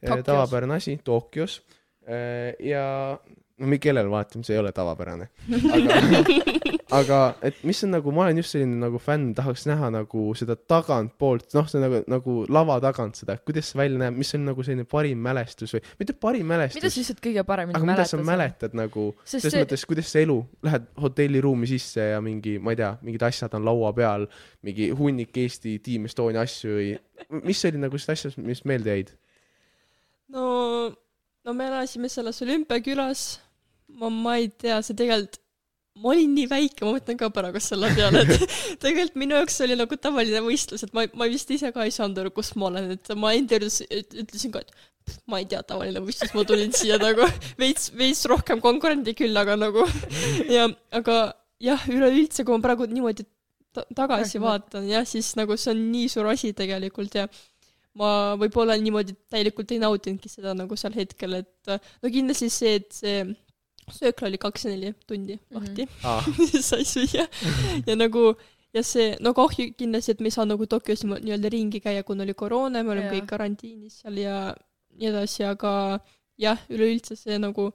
S1: Tokyos.
S2: tavapärane asi, Tokyos. ja no mi- kellele vaatame, see ei ole tavapärane. aga, aga et mis on nagu, ma olen just selline nagu fänn, tahaks näha nagu seda tagantpoolt, noh, see nagu, nagu lava tagant seda, kuidas see välja näeb, mis on nagu selline parim mälestus või mitte parim
S1: mida
S2: mälestus
S1: sa, lihtsalt kõige paremini
S2: aga mida sa
S1: mäletad?
S2: mäletad nagu selles
S1: see-
S2: mõttes, kuidas see elu, lähed hotelliruumi sisse ja mingi, ma ei tea, mingid asjad on laua peal, mingi hunnik Eesti Team Estonia asju või mis oli nagu need asjad, mis meelde jäid?
S3: no, no me elasime selles olümpiakülas, ma, ma ei tea, see tegelikult, ma olin nii väike, ma mõtlen ka praegu selle peale, et tegelikult minu jaoks oli nagu tavaline võistlus, et ma, ma vist ise ka ei saanud aru, kus ma olen, et ma intervjuus üt- ütlesin ka, et ma ei tea, tavaline võistlus, ma tulin siia nagu veits, veits rohkem konkurenti küll, aga nagu ja, aga jah, üleüldse, kui ma praegu niimoodi ta- tagasi vaatan jah, siis nagu see on nii suur asi tegelikult ja ma võib-olla niimoodi täielikult ei nautinudki seda nagu sel hetkel, et no kindlasti see, et see söökla oli kakskümmend neli tundi lahti
S2: aa,
S3: sai süüa. Ja nagu ja see, no kahju kindlasti, et me ei saa nagu Tokyos nii-öelda ringi käia, kuna oli koroona ja me olime kõik karantiinis seal ja nii edasi, aga jah, üleüldse see nagu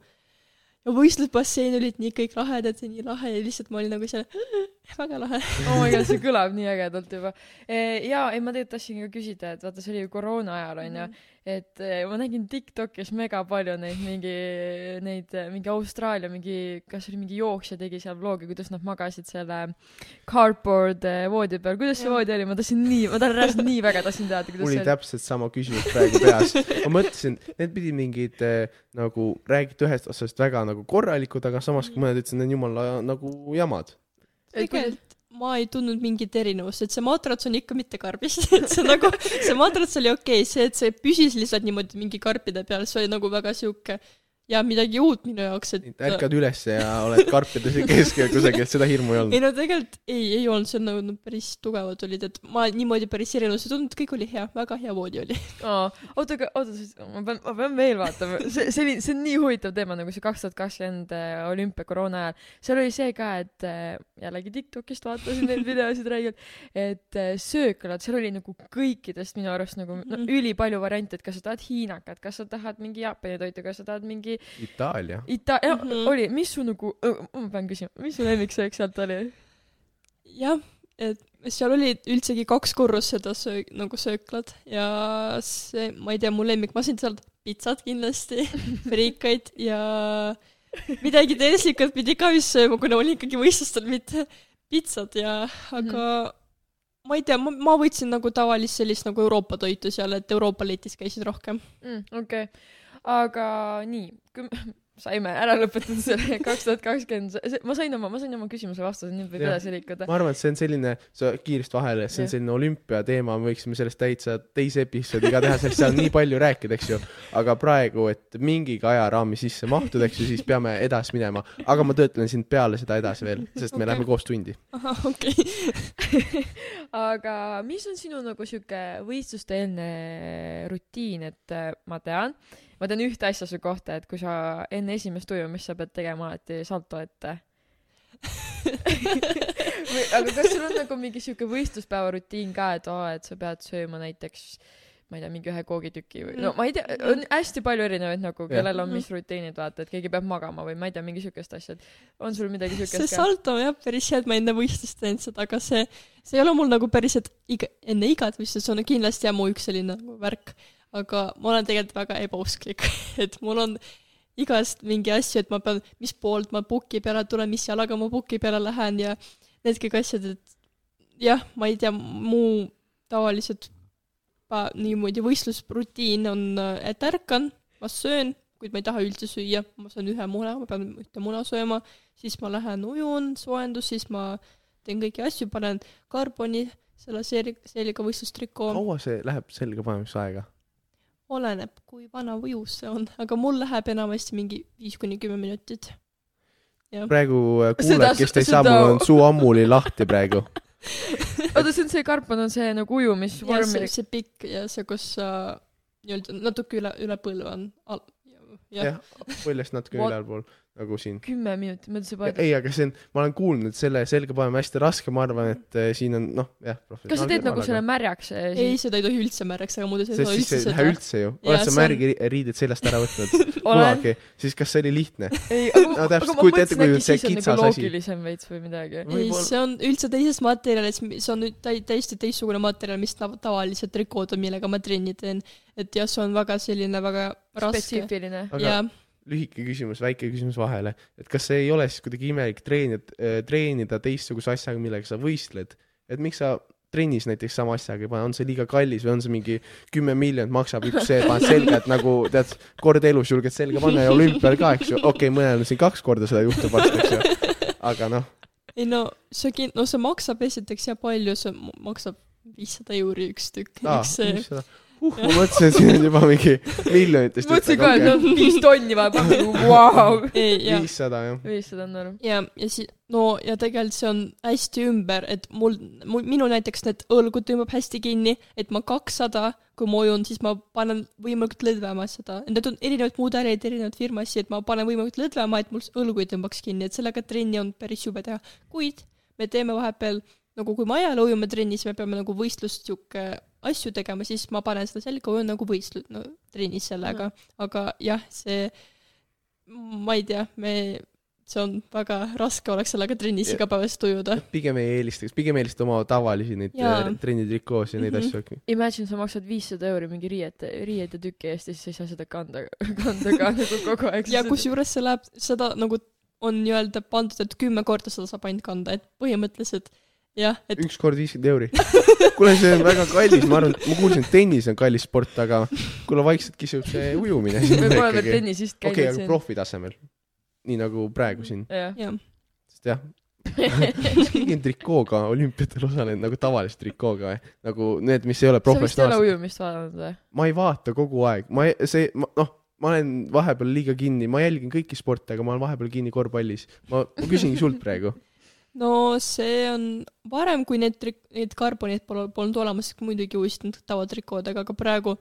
S3: ja võistlusbassein olid nii kõik lahedad ja nii lahe ja lihtsalt ma olin nagu seal väga lahe.
S1: oh my god, see kõlab nii ägedalt juba. jaa, ei ma tegelikult tahtsin ka küsida, et vaata, see oli ju koroona ajal onju, et eh, ma nägin Tiktokis mega palju neid mingi, neid eh, mingi Austraalia mingi, kas oli mingi jooksja tegi seal vlogi, kuidas nad magasid selle cardboard voodi peal, kuidas see voodi oli, ma tahtsin nii, ma tahan reaalselt nii väga tahtsin teada, kuidas
S2: mul oli
S1: see oli.
S2: täpselt sama küsimus praegu peas. ma mõtlesin, need pidid mingid nagu, räägiti ühest otsast väga nagu korralikud, aga samas kui mõned ütlesid, need jumala nagu jamad.
S3: Tegelikult ma ei tundnud mingit erinevust, et see matrats on ikka mitte karbis, et see nagu, see matrats oli okei okay,, see, et see püsis lihtsalt niimoodi mingi karpide peal, see oli nagu väga sihuke ja midagi uut minu jaoks, et
S2: ärkad ülesse ja oled karpide keskel kusagil, seda hirmu ei
S3: ei
S2: olnud.
S3: no tegelikult ei, ei olnud, see on nagu nad päris tugevad olid, et ma niimoodi päris erinevusi ei tundnud, kõik oli hea, väga hea voodi oli.
S1: oota, aga oota, ma pean, ma pean veel vaatama, see, see oli, see on nii huvitav teema nagu see kaks tuhat kakskümmend olümpia koroona ajal. seal oli see ka, et äh, jällegi Tiktokist vaatasin neid videosid räigelt, et äh, sööklad, seal oli nagu kõikidest minu arust nagu no,
S3: Mhm.
S1: ülipalju variante, et kas sa tahad hiinakat, kas sa tahad mingi Jaapani toitu, kas sa tahad mingi
S2: Itaalia.
S1: Ita- mm,
S3: Mhm.
S1: oli, mis su nagu, ma pean küsima, mis su lemmiksöök sealt oli?
S3: jah, et seal oli üldsegi kaks korrust seda söö-, nagu sööklad ja see, ma ei tea, mu lemmik, ma sain sealt pitsat kindlasti, friikaid ja midagi tervislikult pidi ka vist sööma, kuna olin ikkagi võistlustel, mitte pitsat ja, aga ma ei tea, ma, ma võtsin nagu tavalist sellist nagu Euroopa toitu seal, et Euroopa letis käisin rohkem.
S1: mm,. okei okay., aga nii, me saime ära lõpetada selle kaks tuhat kakskümmend, ma sain oma, ma sain oma küsimuse vastuse, nüüd võib edasi liikuda.
S2: ma arvan, et see on selline, sa kiiresti vahele, see on
S1: Jah.
S2: selline olümpiateema, me võiksime sellest täitsa teise episoodi ka teha, sest seal on nii palju rääkida, eks ju. aga praegu, et mingigi ajaraami sisse mahtuda, eks ju, siis peame edasi minema. aga ma töötlen sind peale seda edasi veel, sest me
S3: Okei.
S2: läheme koos tundi.
S3: okei okay.
S1: aga mis on sinu nagu sihuke võistluste-eelne rutiin, et äh, ma tean, ma tean ühte asja su kohta, et kui sa enne esimest ujumist sa pead tegema alati salto ette. või, aga kas sul on nagu mingi sihuke võistluspäeva rutiin ka, et aa, et sa pead sööma näiteks ma ei tea, mingi ühe koogitüki või no ma ei tea, on hästi palju erinevaid nagu, kellel on mis rutiinid, vaata, et keegi peab magama või ma ei tea, mingi siukest asja, et on sul midagi
S3: see
S1: siukest ka?
S3: salto jah päris hea, et ma enne võistlust teinud seda, aga see, see ei ole mul nagu päris, et iga, enne igat võistlust on kindlasti jah mu üks selline nagu värk, aga ma olen tegelikult väga ebausklik, et mul on igast mingi asju, et ma pean, mis poolt ma puki peale tulen, mis jalaga ma puki peale lähen ja need kõik asjad, et jah, ma ei tea, mu tavaliselt niimoodi võistlusrutiin on, et ärkan, ma söön, kuid ma ei taha üldse süüa, ma söön ühe muna, ma pean ühte muna sööma, siis ma lähen ujun, soojendus, siis ma teen kõiki asju, panen karboni selle seeli-, seeliga võistlustrikoo,
S2: kaua see läheb selga panemiseks aega?
S3: oleneb, kui vana ujus see on, aga mul läheb enamasti mingi viis kuni kümme minutit.
S2: praegu äh, kuulajad, kes te ei saa, mul on suu ammuli lahti praegu.
S1: oota, see on see karp on see nagu
S3: ja
S1: ujumisvorm
S3: see, see pikk ja see, kus sa nii-öelda natuke üle, üle põlve on al-, jah
S2: jah, põlvest natuke
S1: What?
S2: Nagu siin.
S1: kümme minutit, ma ütlesin juba,
S2: ei, aga see on, ma olen kuulnud, et selle selga panema hästi raske, ma arvan, et äh, siin on noh, jah.
S1: kas sa teed nagu selle märjaks?
S3: ei, seda ei tohi üldse märjaks, aga muidu sa ei saa
S2: siis
S3: üldse
S2: ei lähe
S3: seda.
S2: üldse ju. Oled sa
S3: see on-
S2: märgi riided seljast ära võtnud
S1: olen,
S2: kunagi, siis kas see oli lihtne?
S1: ei,
S2: No
S1: aga,
S2: täpselt, kujuta ette, kui see kitsas
S1: nagu
S2: asi.
S1: loogilisem veits või midagi.
S3: ei, see on üldse teisest materjalist, see on nüüd täi-, täiesti teistsugune materjal, mis tav- tavalised trikood on, millega ma trenni teen. et jah, see on väga selline väga raske.
S1: spetsiifiline.
S2: aga lühike küsimus, väike küsimus vahele, et kas see ei ole siis kuidagi imelik treenida, treenida teistsuguse asjaga, millega sa võistled, et miks sa trennis näiteks sama asjaga ei pane, on see liiga kallis või on see mingi kümme miljonit maksab üks see, paned selga, et nagu tead, kord elus julged selga panna ja olümpial ka, eks ju, okei okay,, mõnel on siin kaks korda seda juhtub varsti, eks ju, aga noh,
S3: ei no see kin-, no see maksab esiteks ja palju, see maksab viissada euri üks tükk, eks see
S2: uh, ma mõtlesin, et siin on juba mingi miljonitest
S1: mõtlesin ka, et no viis tonni panna, vau.
S2: viissada jah.
S1: viissada on norm.
S3: ja, ja siis no ja tegelikult see on hästi ümber, et mul, mul, minu näiteks need õlgud tõmbab hästi kinni, et ma kakssada, kui ma ujun, siis ma panen võimalikult lõdvema seda, need on erinevad mudelid, erinevad firmasid, et ma panen võimalikult lõdvema, et mul õlgu ei tõmbaks kinni, et sellega trenni on päris jube teha, kuid me teeme vahepeal nagu kui me ajal ujume trennis, me peame nagu võistlust sihuke asju tegema, siis ma panen seda selga, ujun nagu võistlus no, trennis sellega, aga jah, see ma ei tea, me, see on väga raske oleks sellega trennis igapäevaselt ujuda.
S2: pigem ei eelistaks, pigem eelistad oma tavalisi neid äh, trennitrikoos ja neid
S3: Mhm.
S2: asju äkki.
S1: Imagine, sa maksad viissada euri mingi riiete, riiete tüki eest ja siis sa ei saa seda kanda, kanda ka nagu kogu aeg.
S3: ja kusjuures see läheb, seda nagu on nii-öelda pandud, et kümme korda seda saab ainult kanda, et põhimõtteliselt et
S2: üks kord viiskümmend euri. kuule, see on väga kallis, ma arvan, ma kuulsin, et tennis on kallis sport, aga kuule, vaikselt kisub see ujumine
S1: me pole veel tennisist
S2: okei,
S1: käinud
S2: aga profi tasemel. nii nagu praegu siin, sest jah, kas keegi on trikooga olümpiatel osalenud nagu tavalise trikooga või? nagu need, mis ei ole
S1: sa vist ei ole
S2: professionaalsed.
S1: ujumist vaadanud või?
S2: ma ei vaata kogu aeg, ma ei, see, noh, ma olen vahepeal liiga kinni, ma jälgin kõiki sporte, aga ma olen vahepeal kinni korvpallis. ma, ma küsingi sult praegu.
S3: No see on varem, kui need trik-, need karbonid pole, polnud olemas, muidugi ujusin tavatrikoodega, aga praegu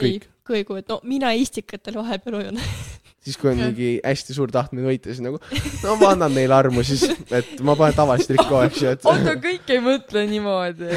S3: ei
S2: Kõik.,
S3: kõigu, et no mina istikatel vahepeal ujun.
S2: siis, kui on mingi hästi suur tahtmine võita, siis nagu no ma annan neile armu siis, et ma panen tavalist trikoo, eks ju, et
S1: Otto kõik ei mõtle niimoodi.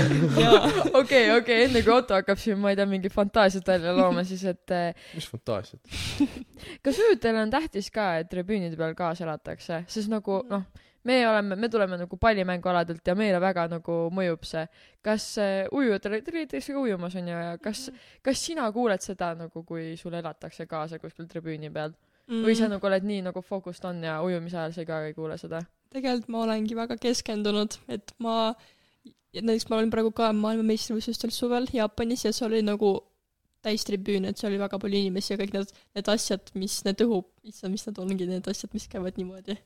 S1: okei, okei, enne kui Otto hakkab siin, ma ei tea, mingi fantaasiat välja looma, siis et eh,
S2: mis fantaasiat.
S1: kas ujutajale on tähtis ka, et tribüünide peal kaasa elatakse, sest nagu noh, me oleme, me tuleme nagu pallimängualadelt ja meile väga nagu mõjub see. kas äh, ujujatele, te olite ka ujumas onju ja kas, kas sina kuuled seda nagu, kui sulle elatakse kaasa kuskil tribüüni peal mm. või sa nagu oled nii nagu focused on ja ujumise ajal sa ka ei kuule seda?
S3: tegelikult ma olengi väga keskendunud, et ma, näiteks ma olin praegu ka maailmameistrivõistlustel suvel Jaapanis ja see oli nagu täistribüün, et seal oli väga palju inimesi ja kõik need, need asjad, mis need õhu, issand, mis need ongi, need asjad, mis käivad niimoodi.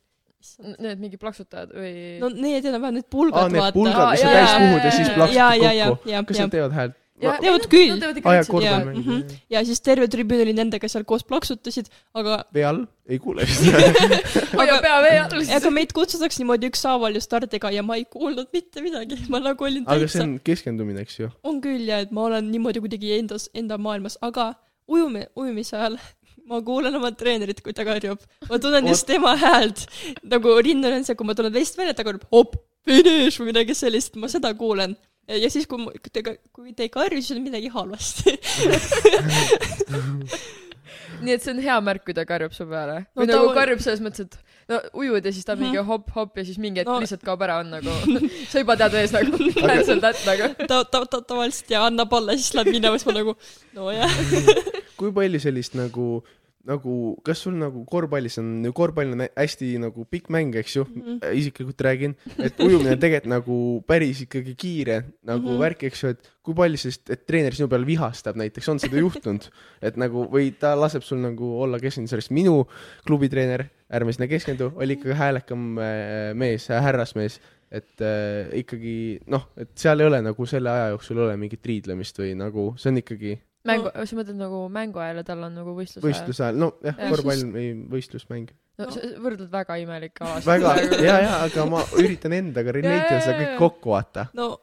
S1: Need mingi plaksutajad või
S3: no need enam-vähem need pulgad,
S2: need
S3: vaata.
S2: pulgad, mis sa
S1: Jaa,
S2: täis puhud ja siis
S3: ja, ja, ja
S2: kokku.,
S3: ja,
S2: kas
S3: ja
S2: nad, teevad häält?
S1: Ja-
S3: teevad
S1: ei,
S3: küll.
S2: jaa,
S1: täitsa-
S3: Jaa,
S2: korvpall
S3: mhm. ja siis terve tribüün oli nendega seal koos plaksutasid, aga,
S2: vee all, ei kuule seda.
S1: hoia pea vee all.
S3: aga meid kutsutakse niimoodi ükshaaval ju stardiga ja ma ei kuulnud mitte midagi, ma nagu olin
S2: aga see
S3: täitsa,
S2: on keskendumine, eks ju.
S3: on küll ja et ma olen niimoodi kuidagi endas, enda maailmas, aga ujume, ujumise ajal ma kuulen oma treenerit, kui ta karjub. ma tunnen just tema häält. nagu rinnal on see, kui ma tulen veest välja, ta karjub hopp, finiš või midagi sellist, ma seda kuulen. ja siis, kui te, kui te ei karju, siis on midagi halvasti.
S1: nii et see on hea märk, kui ta karjub su peale
S3: No
S1: või
S3: ta
S1: nagu
S3: on-
S1: karjub selles mõttes, et no ujud ja siis ta
S3: Mhm.
S1: mingi hopp-hopp ja siis mingi hetk
S3: No-
S1: lihtsalt kaob ära, on nagu sa juba tead ees nagu cancel that nagu.
S3: ta, ta, ta tavaliselt ja annab alla, siis läheb minema, siis ma nagu nojah.
S2: kui palju sellist nagu, nagu, kas sul nagu korvpallis on, korvpall on hästi nagu pikk mäng, eks ju mm. -hmm. isiklikult räägin, et ujumine on tegelikult nagu päris ikkagi kiire nagu mm. -hmm. värk, eks ju, et kui palju sellist, et treener sinu peal vihastab näiteks, on seda juhtunud, et nagu või ta laseb sul nagu olla keskendunud, sellest minu klubitreener, ärme sinna keskendu, oli ikkagi häälekam äh, mees, härrasmees et äh, ikkagi noh, et seal ei ole nagu selle aja jooksul ei ole mingit riidlemist või nagu see on ikkagi
S1: mängu, sa mõtled nagu mängu ajal ja tal on nagu võistluse ajal?
S2: võistluse ajal, no jah
S1: Jah.,
S2: korvpall või võistlusmäng.
S1: no
S3: No.
S1: sa võrdled väga imelikke alasid.
S2: väga, ja, ja, aga ma üritan endaga relate ida seda kõik kokku vaata.
S3: no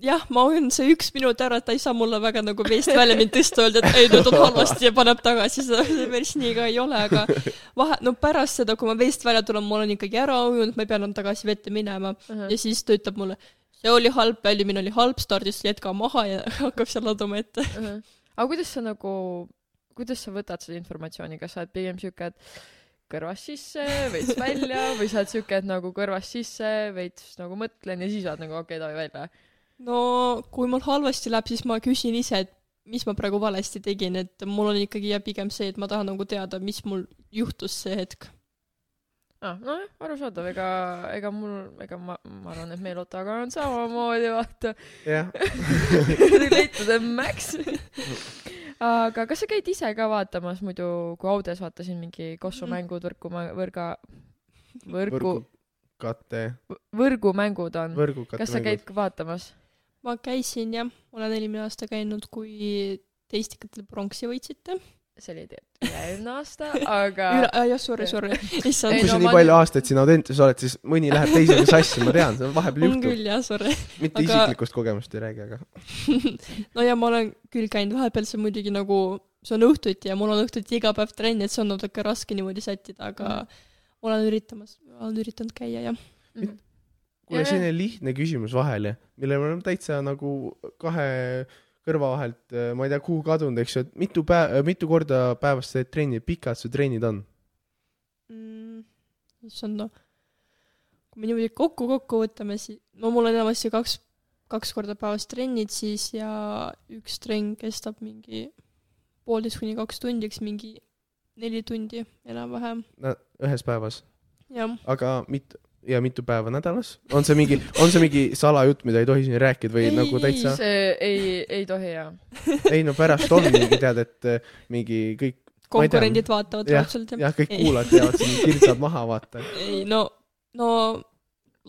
S3: jah, ma hoian see üks minut ära, et ta ei saa mulle väga nagu veest välja mind tõsta, öelda, et ei, nüüd on halvasti ja paneb tagasi, seda see päris nii ka ei ole, aga vahe, no pärast seda, kui ma veest välja tulen, ma olen ikkagi ära ujunud, ma ei pea enam tagasi vette minema ja siis ta ütleb mulle, see oli halb, väljumine oli halb, stardist jätka maha ja hakkab seal laduma ette.
S1: aga kuidas sa nagu, kuidas sa võtad seda informatsiooni, kas sa oled pigem siuke, et kõrvast sisse, veits välja või sa oled siuke, et nagu kõrvast sisse, veits nagu mõtlen ja siis oled nagu okei okay,, davai välja.
S3: no kui mul halvasti läheb, siis ma küsin ise, et mis ma praegu valesti tegin, et mul on ikkagi jah pigem see, et ma tahan nagu teada, mis mul juhtus see hetk.
S1: ah,. nojah, arusaadav, ega, ega mul, ega ma, ma arvan, et Meelotaga on samamoodi, vaata.
S2: jah,
S1: Relate to the max. aga kas sa käid ise ka vaatamas muidu, kui autos vaatasin mingi kossumängud, võrku, võrga, võrgu,
S2: võrgukate,
S1: võrgumängud on. kas sa käid ka vaatamas?
S3: ma käisin jah, olen eelmine aasta käinud, kui te istikatel pronksi võitsite.
S1: See oli tegelikult üle-eelmine aasta, aga
S3: üle, jah, sorry, sorry,
S2: kui sa nii
S1: ma-
S2: palju aastaid siin Audentes oled, siis mõni läheb teisega sassi, ma tean, seda vahepeal
S3: on
S2: juhtub.
S3: küll jah, sorry.
S2: mitte
S3: aga-
S2: isiklikust kogemust ei räägi, aga
S3: no ja ma olen küll käinud vahepeal, see muidugi nagu, see on õhtuti ja mul on õhtuti iga päev trenn, et see on natuke raske niimoodi sättida, aga
S1: Mhm.
S3: olen üritamas, olen üritanud käia jah.
S1: Mhm.
S2: kuule, selline lihtne küsimus vahele, mille me oleme täitsa nagu kahe kõrva vahelt, ma ei tea, kuhu kadunud, eks ju, et mitu päeva, mitu korda päevas sa teed trenni, pikad su trennid on?
S3: mm,. issand noh, kui me niimoodi kokku kokku võtame, siis no mul on enamasti kaks, kaks korda päevas trennid siis ja üks trenn kestab mingi poolteist kuni kaks tundi, eks mingi neli tundi enam-vähem,
S2: ühes päevas, aga mit-, ja mitu päeva nädalas? on see mingi, on see mingi salajutt, mida ei tohi siin rääkida või
S3: Ei,
S2: nagu täitsa?
S1: see ei, ei tohi jaa.
S2: ei no pärast on mingi, tead, et eh, mingi kõik, ei tea.
S3: konkurendid vaatavad
S2: Jah,
S3: raudselt
S2: jah, kõik
S3: Ei.
S2: kuulajad teavad, siin kirjutavad maha, vaata.
S3: ei no, no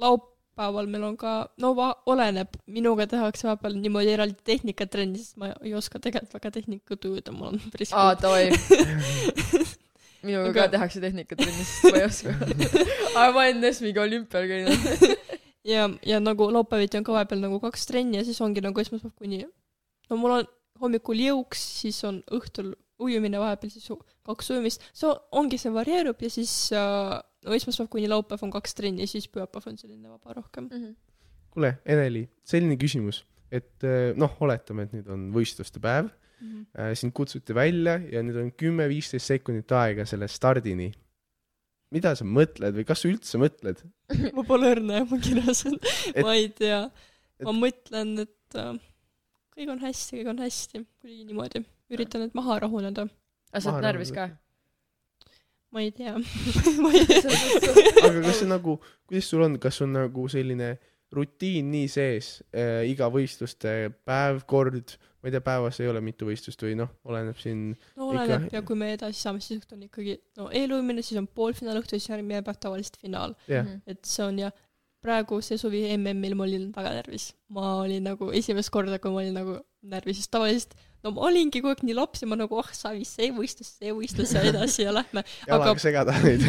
S3: laupäeval meil on ka, no va-, oleneb, minuga tehakse vahepeal niimoodi eraldi tehnikatrenni, sest ma ei oska tegelikult väga tehnikat ujuda, mul on päris
S1: aa, davai. minuga
S3: Aga-
S1: ka tehakse tehnikatrennis, sest ma ei oska. aga ma olen Nesmiga olümpial käinud.
S3: ja, ja nagu laupäeviti on ka vahepeal nagu kaks trenni ja siis ongi nagu esmaspäev kuni, no mul on hommikul jõuks, siis on õhtul ujumine vahepeal siis kaks ujumist, see ongi, see varieerub ja siis äh, no esmaspäev kuni laupäev on kaks trenni ja siis pühapäev on selline vaba rohkem.
S2: kuule, Eneli, selline küsimus, et eh, noh, oletame, et nüüd on võistluste päev, sind kutsuti välja ja nüüd on kümme-viisteist sekundit aega selle stardini. mida sa mõtled või kas sa üldse mõtled?
S3: ma pole õrna, ma kirjas on, ma ei tea. ma
S2: et-
S3: mõtlen, et äh, kõik on hästi, kõik on hästi, kuidagi niimoodi. üritan nüüd maha rahuneda.
S1: aga sa
S2: Ma
S1: oled närvis ka?
S3: ma ei tea ma ei tea.
S2: aga kas see nagu, kuidas sul on, kas on nagu selline rutiin nii sees äh, iga võistluste päev, kord, ma ei tea, päevas ei ole mitu võistlust või noh, oleneb siin,
S3: no oleneb
S2: Ikka-
S3: ja kui me edasi saame, siis õhtul on ikkagi, no eeluimine, siis on poolfinaal õhtul, siis järgmine päev tavaliselt finaal.
S2: jah,
S1: Mhm.
S3: et see on jah, praegu see suvi MM-il ma olin väga närvis. ma olin nagu esimest korda, kui ma olin nagu närvis, sest tavaliselt no ma olingi kogu aeg nii laps ja ma nagu oh savi, see võistlus, see võistlus ja edasi ja lähme.
S2: jalaga
S3: Aga-
S2: segada neid.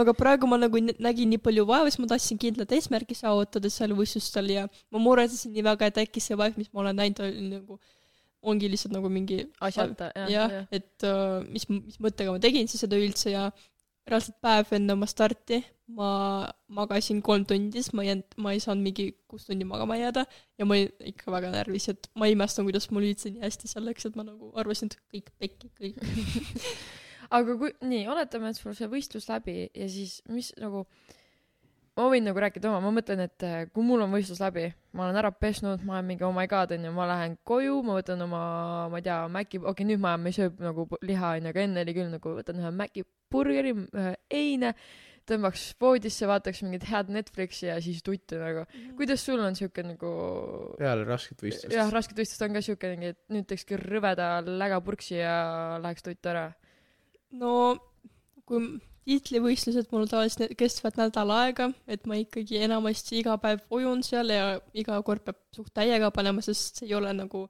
S3: aga praegu ma nagu nä- nägin nii palju vaeva, siis ma tahtsin kindlat eesmärki saavutada seal võistlustel ja ma muretsesin nii väga, et äkki see vaev, mis ma olen näinud, on nagu, ongi lihtsalt nagu mingi
S1: asjata, jah,
S3: jah
S1: jah.,
S3: et uh, mis, mis mõttega ma tegin siis seda üldse ja reaalselt päev enne oma starti ma magasin kolm tundi, sest ma ei jäänud, ma ei saanud mingi kuus tundi magama jääda ja ma olin ikka väga närvis, et ma imestan, kuidas mul üldse nii hästi seal läks, et ma nagu arvasin, et kõik pekki, kõik.
S1: aga kui, nii, oletame, et sul see võistlus läbi ja siis mis nagu, ma võin nagu rääkida oma, ma mõtlen, et äh, kui mul on võistlus läbi, ma olen ära pesnud, ma olen mingi oh my god onju, ma lähen koju, ma võtan oma, ma ei tea, Maci, okei okay, nüüd ma, ma ei söö nagu liha onju, aga enne oli küll nagu võtan ühe Maci burgeri, ühe eine, tõmbaks voodisse, vaataks mingit head Netflixi ja siis tuttu nagu. kuidas sul on siuke nagu
S2: peale rasket võistlust
S1: jah, rasket võistlust on ka siuke mingi, et nüüd teekski rõveda lägapurksi ja läheks tuttu ära.
S3: no kui tiitlivõistlused mul tavaliselt kestavad nädal aega, et ma ikkagi enamasti iga päev ujun seal ja iga kord peab suht täiega panema, sest see ei ole nagu,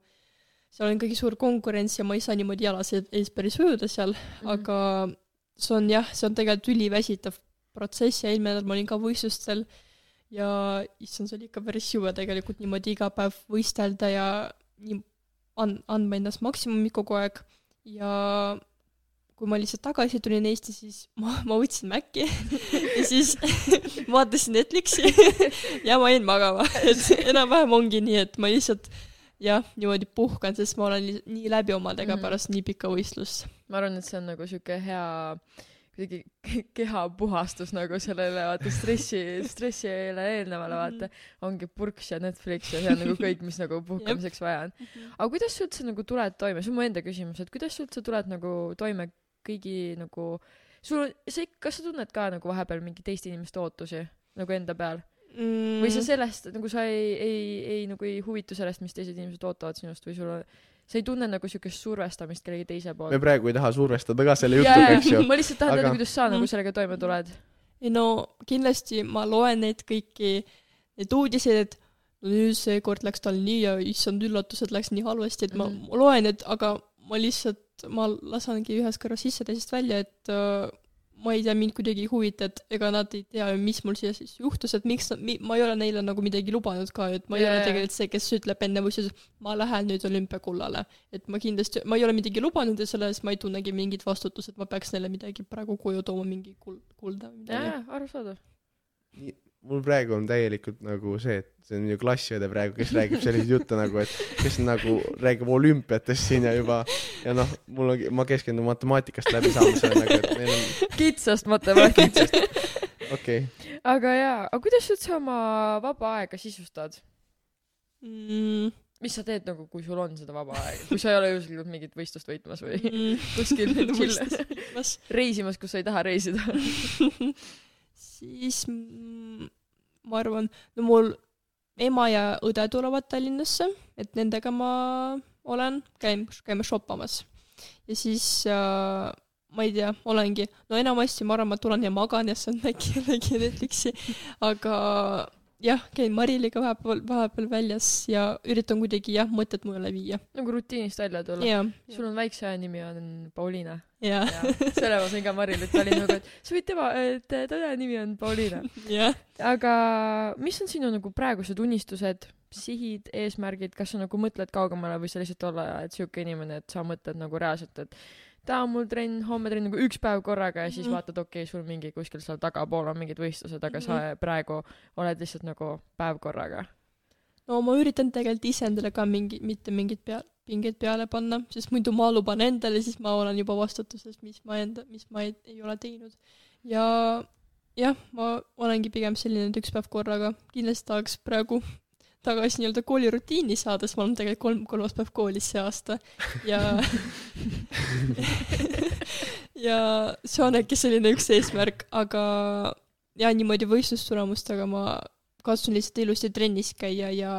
S3: seal on ikkagi suur konkurents ja ma ei saa niimoodi jalas ees päris ujuda seal mm,
S1: Mhm.
S3: -hmm. aga see on jah, see on tegelikult üliväsitav protsess ja eelmine nädal ma olin ka võistlustel ja issand, see oli ikka päris jube tegelikult niimoodi iga päev võistelda ja nii an-, andma endast maksimumi kogu aeg ja kui ma lihtsalt tagasi tulin Eesti, siis ma, ma võtsin Maci ja siis vaatasin Netflixi ja ma jäin magama, et enam-vähem ongi nii, et ma lihtsalt jah, niimoodi puhkan, sest ma olen nii läbi omadega
S1: Mhm.
S3: pärast nii pikka võistlust.
S1: Ma arvan, et see on nagu siuke hea kuidagi kehapuhastus nagu sellele vaata stressi, stressile eelnevale vaata, ongi purks ja Netflix ja see on nagu kõik, mis nagu puhkamiseks vaja on. aga kuidas sa üldse nagu tuled toime, see on mu enda küsimus, et kuidas sa üldse tuled nagu toime kõigi nagu sul, sa ikka, kas sa tunned ka nagu vahepeal mingi teiste inimeste ootusi nagu enda peal?
S3: Mm.
S1: või sa sellest nagu sa ei, ei, ei nagu ei huvitu sellest, mis teised inimesed ootavad sinust või sul on, sa ei tunne nagu siukest survestamist kellegi teise poolt
S2: me? praegu ei taha survestada ka selle jutuga, eks ju.
S1: ma lihtsalt tahan
S2: Aga-
S1: teada, kuidas sa nagu
S3: Mm.
S1: sellega toime tuled.
S3: ei no kindlasti ma loen neid kõiki, neid uudiseid, et nüüd seekord läks tal nii ja issand üllatus, et läks nii halvasti, et ma mm. loen, et aga ma lihtsalt, ma lasengi ühest kõrvast sisse, teisest välja, et äh, ma ei tea, mind kuidagi ei huvita, et ega nad ei tea, mis mul siia siis juhtus, et miks ma ei ole neile nagu midagi lubanud ka, et ma ei
S1: Jaa,
S3: ole tegelikult see, kes ütleb enne võistlust, ma lähen nüüd olümpiakullale. et ma kindlasti, ma ei ole midagi lubanud ja selle eest ma ei tunnegi mingit vastutust, et ma peaks neile midagi praegu koju tooma, mingi kuld, kulda või midagi.
S1: jaa, arusaadav.
S2: Mul praegu on täielikult nagu see, et see on minu klassiõde praegu, kes räägib selliseid jutte nagu, et kes nagu räägib olümpiatest siin ja juba ja noh, mul on, ma keskendun matemaatikast läbisaamisele nagu, et meil on,
S1: kitsast matemaatikast.
S2: okei okay.,
S1: aga jaa, aga kuidas sa üldse oma vaba aega sisustad?
S3: mm,.
S1: mis sa teed nagu, kui sul on seda vaba aega, kui sa ei ole juhuslikult mingit võistlust võitmas või
S3: mm,
S1: kuskil
S3: kas
S1: reisimas, kus sa ei taha reisida?
S3: Siis ma arvan, no mul ema ja õde tulevad Tallinnasse, et nendega ma olen, käin, käime shoppamas. ja siis äh, ma ei tea, olengi, no enamasti ma arvan, ma tulen ja magan ja siis on äkki jällegi Netflixi, aga jah, käin Mariliga vahepeal, vahepeal väljas ja üritan kuidagi jah, mõtet mujale viia.
S1: nagu rutiinist välja tulla.
S3: jah,
S1: sul on väikse nimi on Pauliina.
S3: jah,
S1: selle ma sain ka Marilit, ta oli nagu, et sa võid tema, et teda nimi on Pauliina.
S3: jah.
S1: aga mis on sinu nagu praegused unistused, sihid, eesmärgid, kas sa nagu mõtled kaugemale või sa lihtsalt olla, et siuke inimene, et sa mõtled nagu reaalselt, et täna on mul trenn, homme trenn nagu üks päev korraga ja siis
S3: Mhm.
S1: vaatad, okei okay,, sul mingi kuskil seal tagapool on mingid võistlused, aga sa
S3: Mhm.
S1: praegu oled lihtsalt nagu päev korraga.
S3: no ma üritan tegelikult ise endale ka mingi, mitte mingit pea, pingeid peale panna, sest muidu ma luban endale, siis ma olen juba vastutuses, mis ma enda, mis ma ei, ei ole teinud. ja jah, ma olengi pigem selline, et üks päev korraga, kindlasti tahaks praegu tagasi nii-öelda koolirutiini saada, sest ma olen tegelikult kolm, kolmas päev koolis see aasta ja ja see on äkki selline üks eesmärk, aga ja niimoodi võistlustulemustega ma katsun lihtsalt ilusti trennis käia ja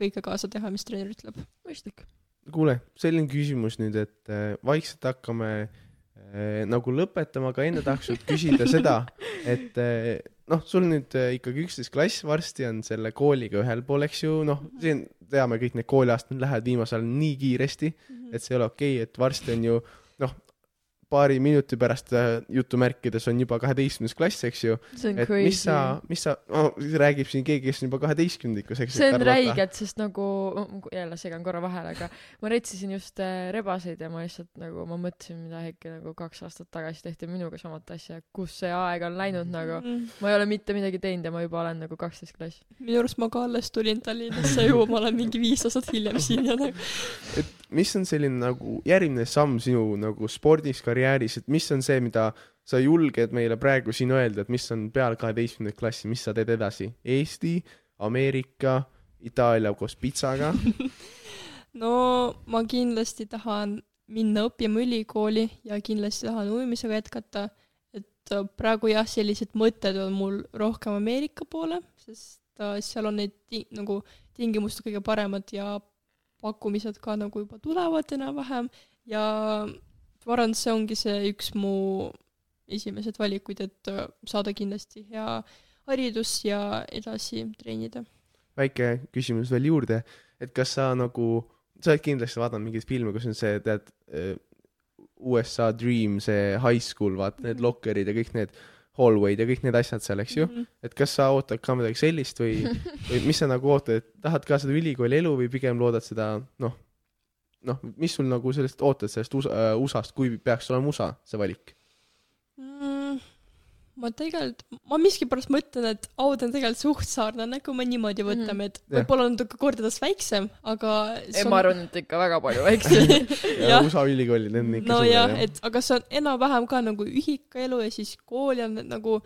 S3: kõike kaasa teha, mis treener ütleb.
S1: mõistlik.
S2: kuule, selline küsimus nüüd, et äh, vaikselt hakkame äh, nagu lõpetama, aga enne tahaks sult küsida seda, et äh, noh, sul nüüd äh, ikkagi üksteist klass, varsti on selle kooliga ühel pool, eks ju, noh, siin teame kõik need kooliastmed lähevad viimasel ajal nii kiiresti, et see ei ole okei okay,, et varsti on ju noh, paari minuti pärast äh, jutumärkides on juba kaheteistkümnes klass, eks ju, et
S1: crazy
S2: mis sa, mis sa oh,, räägib siin keegi, kes on juba kaheteistkümnendikus, eks
S1: see on räigelt, sest nagu, jälle segan korra vahele, aga ma retsisin just äh, rebaseid ja ma lihtsalt nagu, ma mõtlesin, mida äkki nagu kaks aastat tagasi tehti minuga samat asja, kus see aeg on läinud nagu. ma ei ole mitte midagi teinud ja ma juba olen nagu kaksteist klass.
S3: minu arust ma ka alles tulin Tallinnasse ju, ma olen mingi viis aastat hiljem siin ja nagu
S2: et mis on selline nagu järgmine samm sinu nagu spordis, karjääris, et mis on see, mida sa julged meile praegu siin öelda, et mis on peale kaheteistkümnendat klassi, mis sa teed edasi? Eesti, Ameerika, Itaalia koos pitsaga.
S3: no ma kindlasti tahan minna õppima ülikooli ja kindlasti tahan ujumisega jätkata, et äh, praegu jah, sellised mõtted on mul rohkem Ameerika poole, sest äh, seal on need ti-, nagu tingimused kõige paremad ja pakkumised ka nagu juba tulevad enam-vähem ja et see ongi see üks mu esimesed valikuid, et äh, saada kindlasti hea haridus ja edasi treenida.
S2: väike küsimus veel juurde, et kas sa nagu, sa oled kindlasti vaadanud mingeid filme, kus on see, tead, USA Dream, see high school, vaata need
S3: Mhm.
S2: lokkerid ja kõik need hallway'd ja kõik need asjad seal, eks ju.
S3: Mhm.
S2: et kas sa ootad ka midagi sellist või, või mis sa nagu ootad, et tahad ka seda ülikooli elu või pigem loodad seda noh, noh, mis sul nagu sellest ootad sellest USA, äh, USA-st, kui peaks olema USA see valik?
S3: mm,. ma tegelikult, ma miskipärast mõtlen, et aud on tegelikult suht sarnane, kui me niimoodi
S1: Mhm.
S3: võtame, et
S2: Jah.
S3: võib-olla on natuke kordades väiksem, aga
S1: ei, ma arvan, et ikka väga palju väiksem.
S2: ja
S3: Jah.
S2: USA ülikoolid, need on ikka
S3: nojah,
S2: suured,
S3: et aga see on enam-vähem ka nagu ühikaelu ja siis kooli on nagu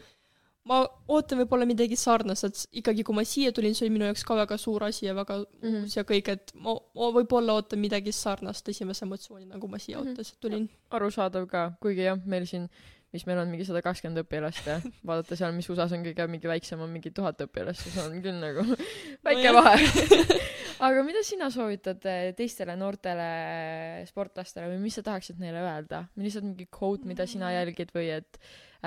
S3: ma ootan võib-olla midagi sarnast, et ikkagi kui ma siia tulin, see oli minu jaoks ka väga suur asi ja väga
S1: Mhm.
S3: uus ja kõik, et ma, ma võib-olla ootan midagi sarnast esimese emotsiooni, nagu ma siia
S1: Mhm.
S3: ootasin, tulin.
S1: arusaadav ka, kuigi jah, meil siin, mis meil on mingi sada kakskümmend õpilast ja vaadata seal, mis USA-s on kõige mingi väiksem on mingi tuhat õpilast, siis on küll nagu väike
S3: Nojah.
S1: vahe. aga mida sina soovitad eh, teistele noortele sportlastele või mis sa tahaksid neile öelda? lihtsalt mingi quote, mida sina jälgid või et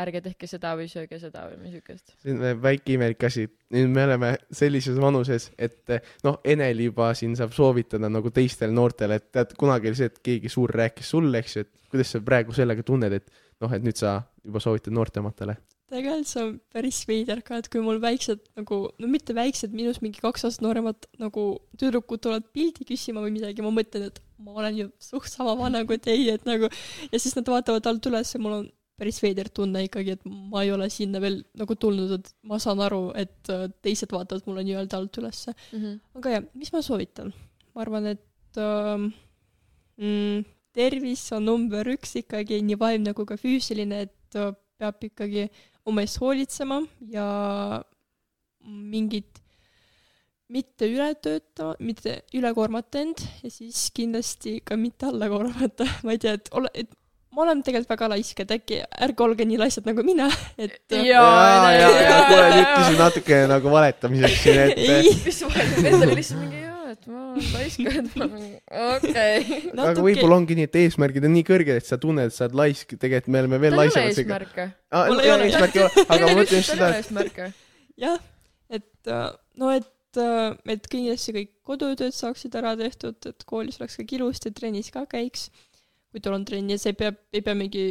S1: ärge tehke seda või sööge seda või siukest?
S2: see on väike imelik asi. nüüd me oleme sellises vanuses, et noh, Enel juba siin saab soovitada nagu teistele noortele, et tead, kunagi oli see, et keegi suur rääkis sulle, eks ju, et kuidas sa praegu sellega tunned, et noh, et nüüd sa juba soovitad noortematele.
S3: tegelikult see on päris veider ka, et kui mul väiksed nagu, no mitte väiksed, minust mingi kaks aastat nooremad nagu tüdrukud tulevad pildi küsima või midagi, ma mõtlen, et ma olen ju suht sama vana kui teie, et nagu ja siis nad vaatavad alt üles ja mul on päris veider tunne ikkagi, et ma ei ole sinna veel nagu tulnud, et ma saan aru, et äh, teised vaatavad mulle nii-öelda alt ülesse. aga jah, mis ma soovitan? ma arvan, et ähm, mm, tervis on number üks ikkagi, nii vaimne kui ka füüsiline, et äh, peab ikkagi oma eest hoolitsema ja mingit mitte üle töötama, mitte üle koormata end ja siis kindlasti ka mitte alla koormata, ma ei tea, et ole, et ma olen tegelikult väga laisk, et äkki ärge olge nii laisad nagu mina, et äh,
S1: Jaa,
S2: ja, ja, ja kuule, nüüd küsin natuke nagu valetamiseks siin, et
S3: ei,
S1: mis vahe, endal lihtsalt mingi jaa, et ma olen laisk, et ma mingi okei.
S2: aga võib-olla ongi nii, et eesmärgid on nii kõrged, et sa tunned, et sa oled laisk, tegelikult me oleme veel
S1: tal ei ole
S2: laisemad.
S1: eesmärke.
S3: Mul ei ole.
S2: eesmärk ei ole, aga ma mõtlen just
S1: tal ei
S2: seda,
S1: ole eesmärke.
S3: jah, et äh, no et, et kindlasti kõik kodutööd saaksid ära tehtud, et koolis oleks kõik ilusti, trennis ka käiks, kui tal on trenn ja see peab, ei pea mingi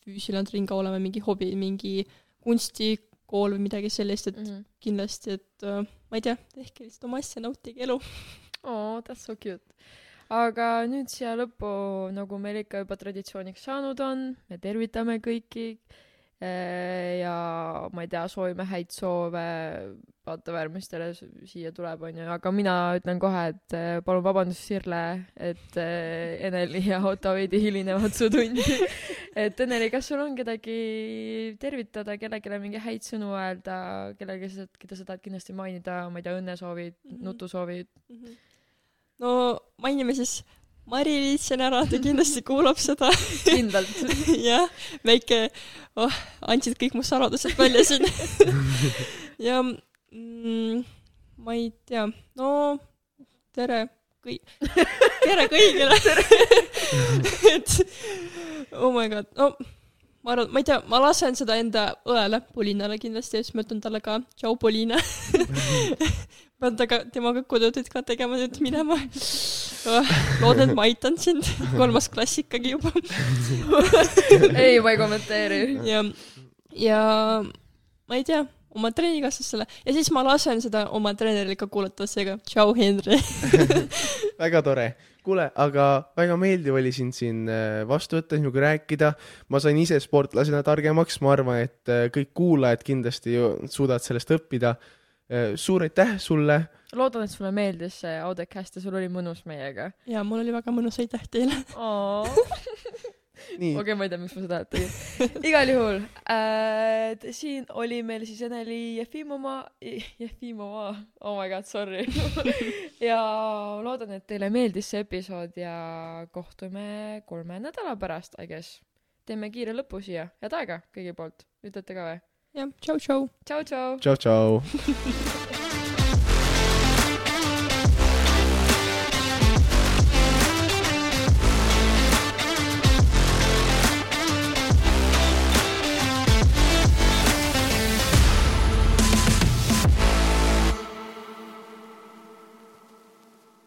S3: füüsiline trenn ka olema mingi hobi, mingi kunstikool või midagi sellist, et
S1: Mhm.
S3: kindlasti, et äh, ma ei tea, tehke lihtsalt oma asja, nautige elu.
S1: oo, that's so cute. aga nüüd siia lõppu, nagu meil ikka juba traditsiooniks saanud on, me tervitame kõiki eh, ja ma ei tea, soovime häid soove vaatavärmistele s- siia tuleb, onju, aga mina ütlen kohe, et eh, palun vabandust, Sirle, et eh, Eneli ja Otto veidi hilinevad su tundi. et Eneli, kas sul on kedagi tervitada, kellelegi mingi häid sõnu öelda, kellelegi, keda sa tahad kindlasti mainida, ma ei tea, õnnesoovid mm. -hmm. nutusoovid?
S3: no mainime siis Mari-Liis siin ära, ta kindlasti kuulab seda.
S1: kindlalt.
S3: jah, väike oh,, andsid kõik mu saladused välja siin. ja mm, ma ei tea, no tere kõi-, tere kõigile. et oh my god, no ma arvan, ma ei tea, ma lasen seda enda õele, Polinale kindlasti siis ma ütlen talle ka tšau, Poliina. pean temaga, temaga kodutööd ka tegema nüüd minema oh,. loodan, et ma aitan sind, kolmas klass ikkagi juba
S1: ei, ma ei kommenteeri.
S3: ja, ja ma ei tea, oma treenikaaslasele ja siis ma lasen seda oma treeneril ka kuulata, seega tšau, Henri.
S2: väga tore. kuule, aga väga meeldiv oli sind siin äh, vastu võtta, sinuga rääkida. ma sain ise sportlasena targemaks, ma arvan, et äh, kõik kuulajad kindlasti ju suudavad sellest õppida. suur aitäh sulle.
S1: loodan, et sulle meeldis see Audecast ja sul oli mõnus meiega.
S3: ja mul oli väga mõnus, aitäh teile.
S1: okei, ma ei tea, miks ma seda tegin. igal juhul äh,, siin oli meil siis Eneli Jefimova, Jefimova, oh my god, sorry. ja loodan, et teile meeldis see episood ja kohtume kolme nädala pärast, I guess. teeme kiire lõpu siia, head aega kõigi poolt, ütlete ka või?
S3: jah, tšau, tšau.
S1: tšau, tšau.
S2: tšau, tšau.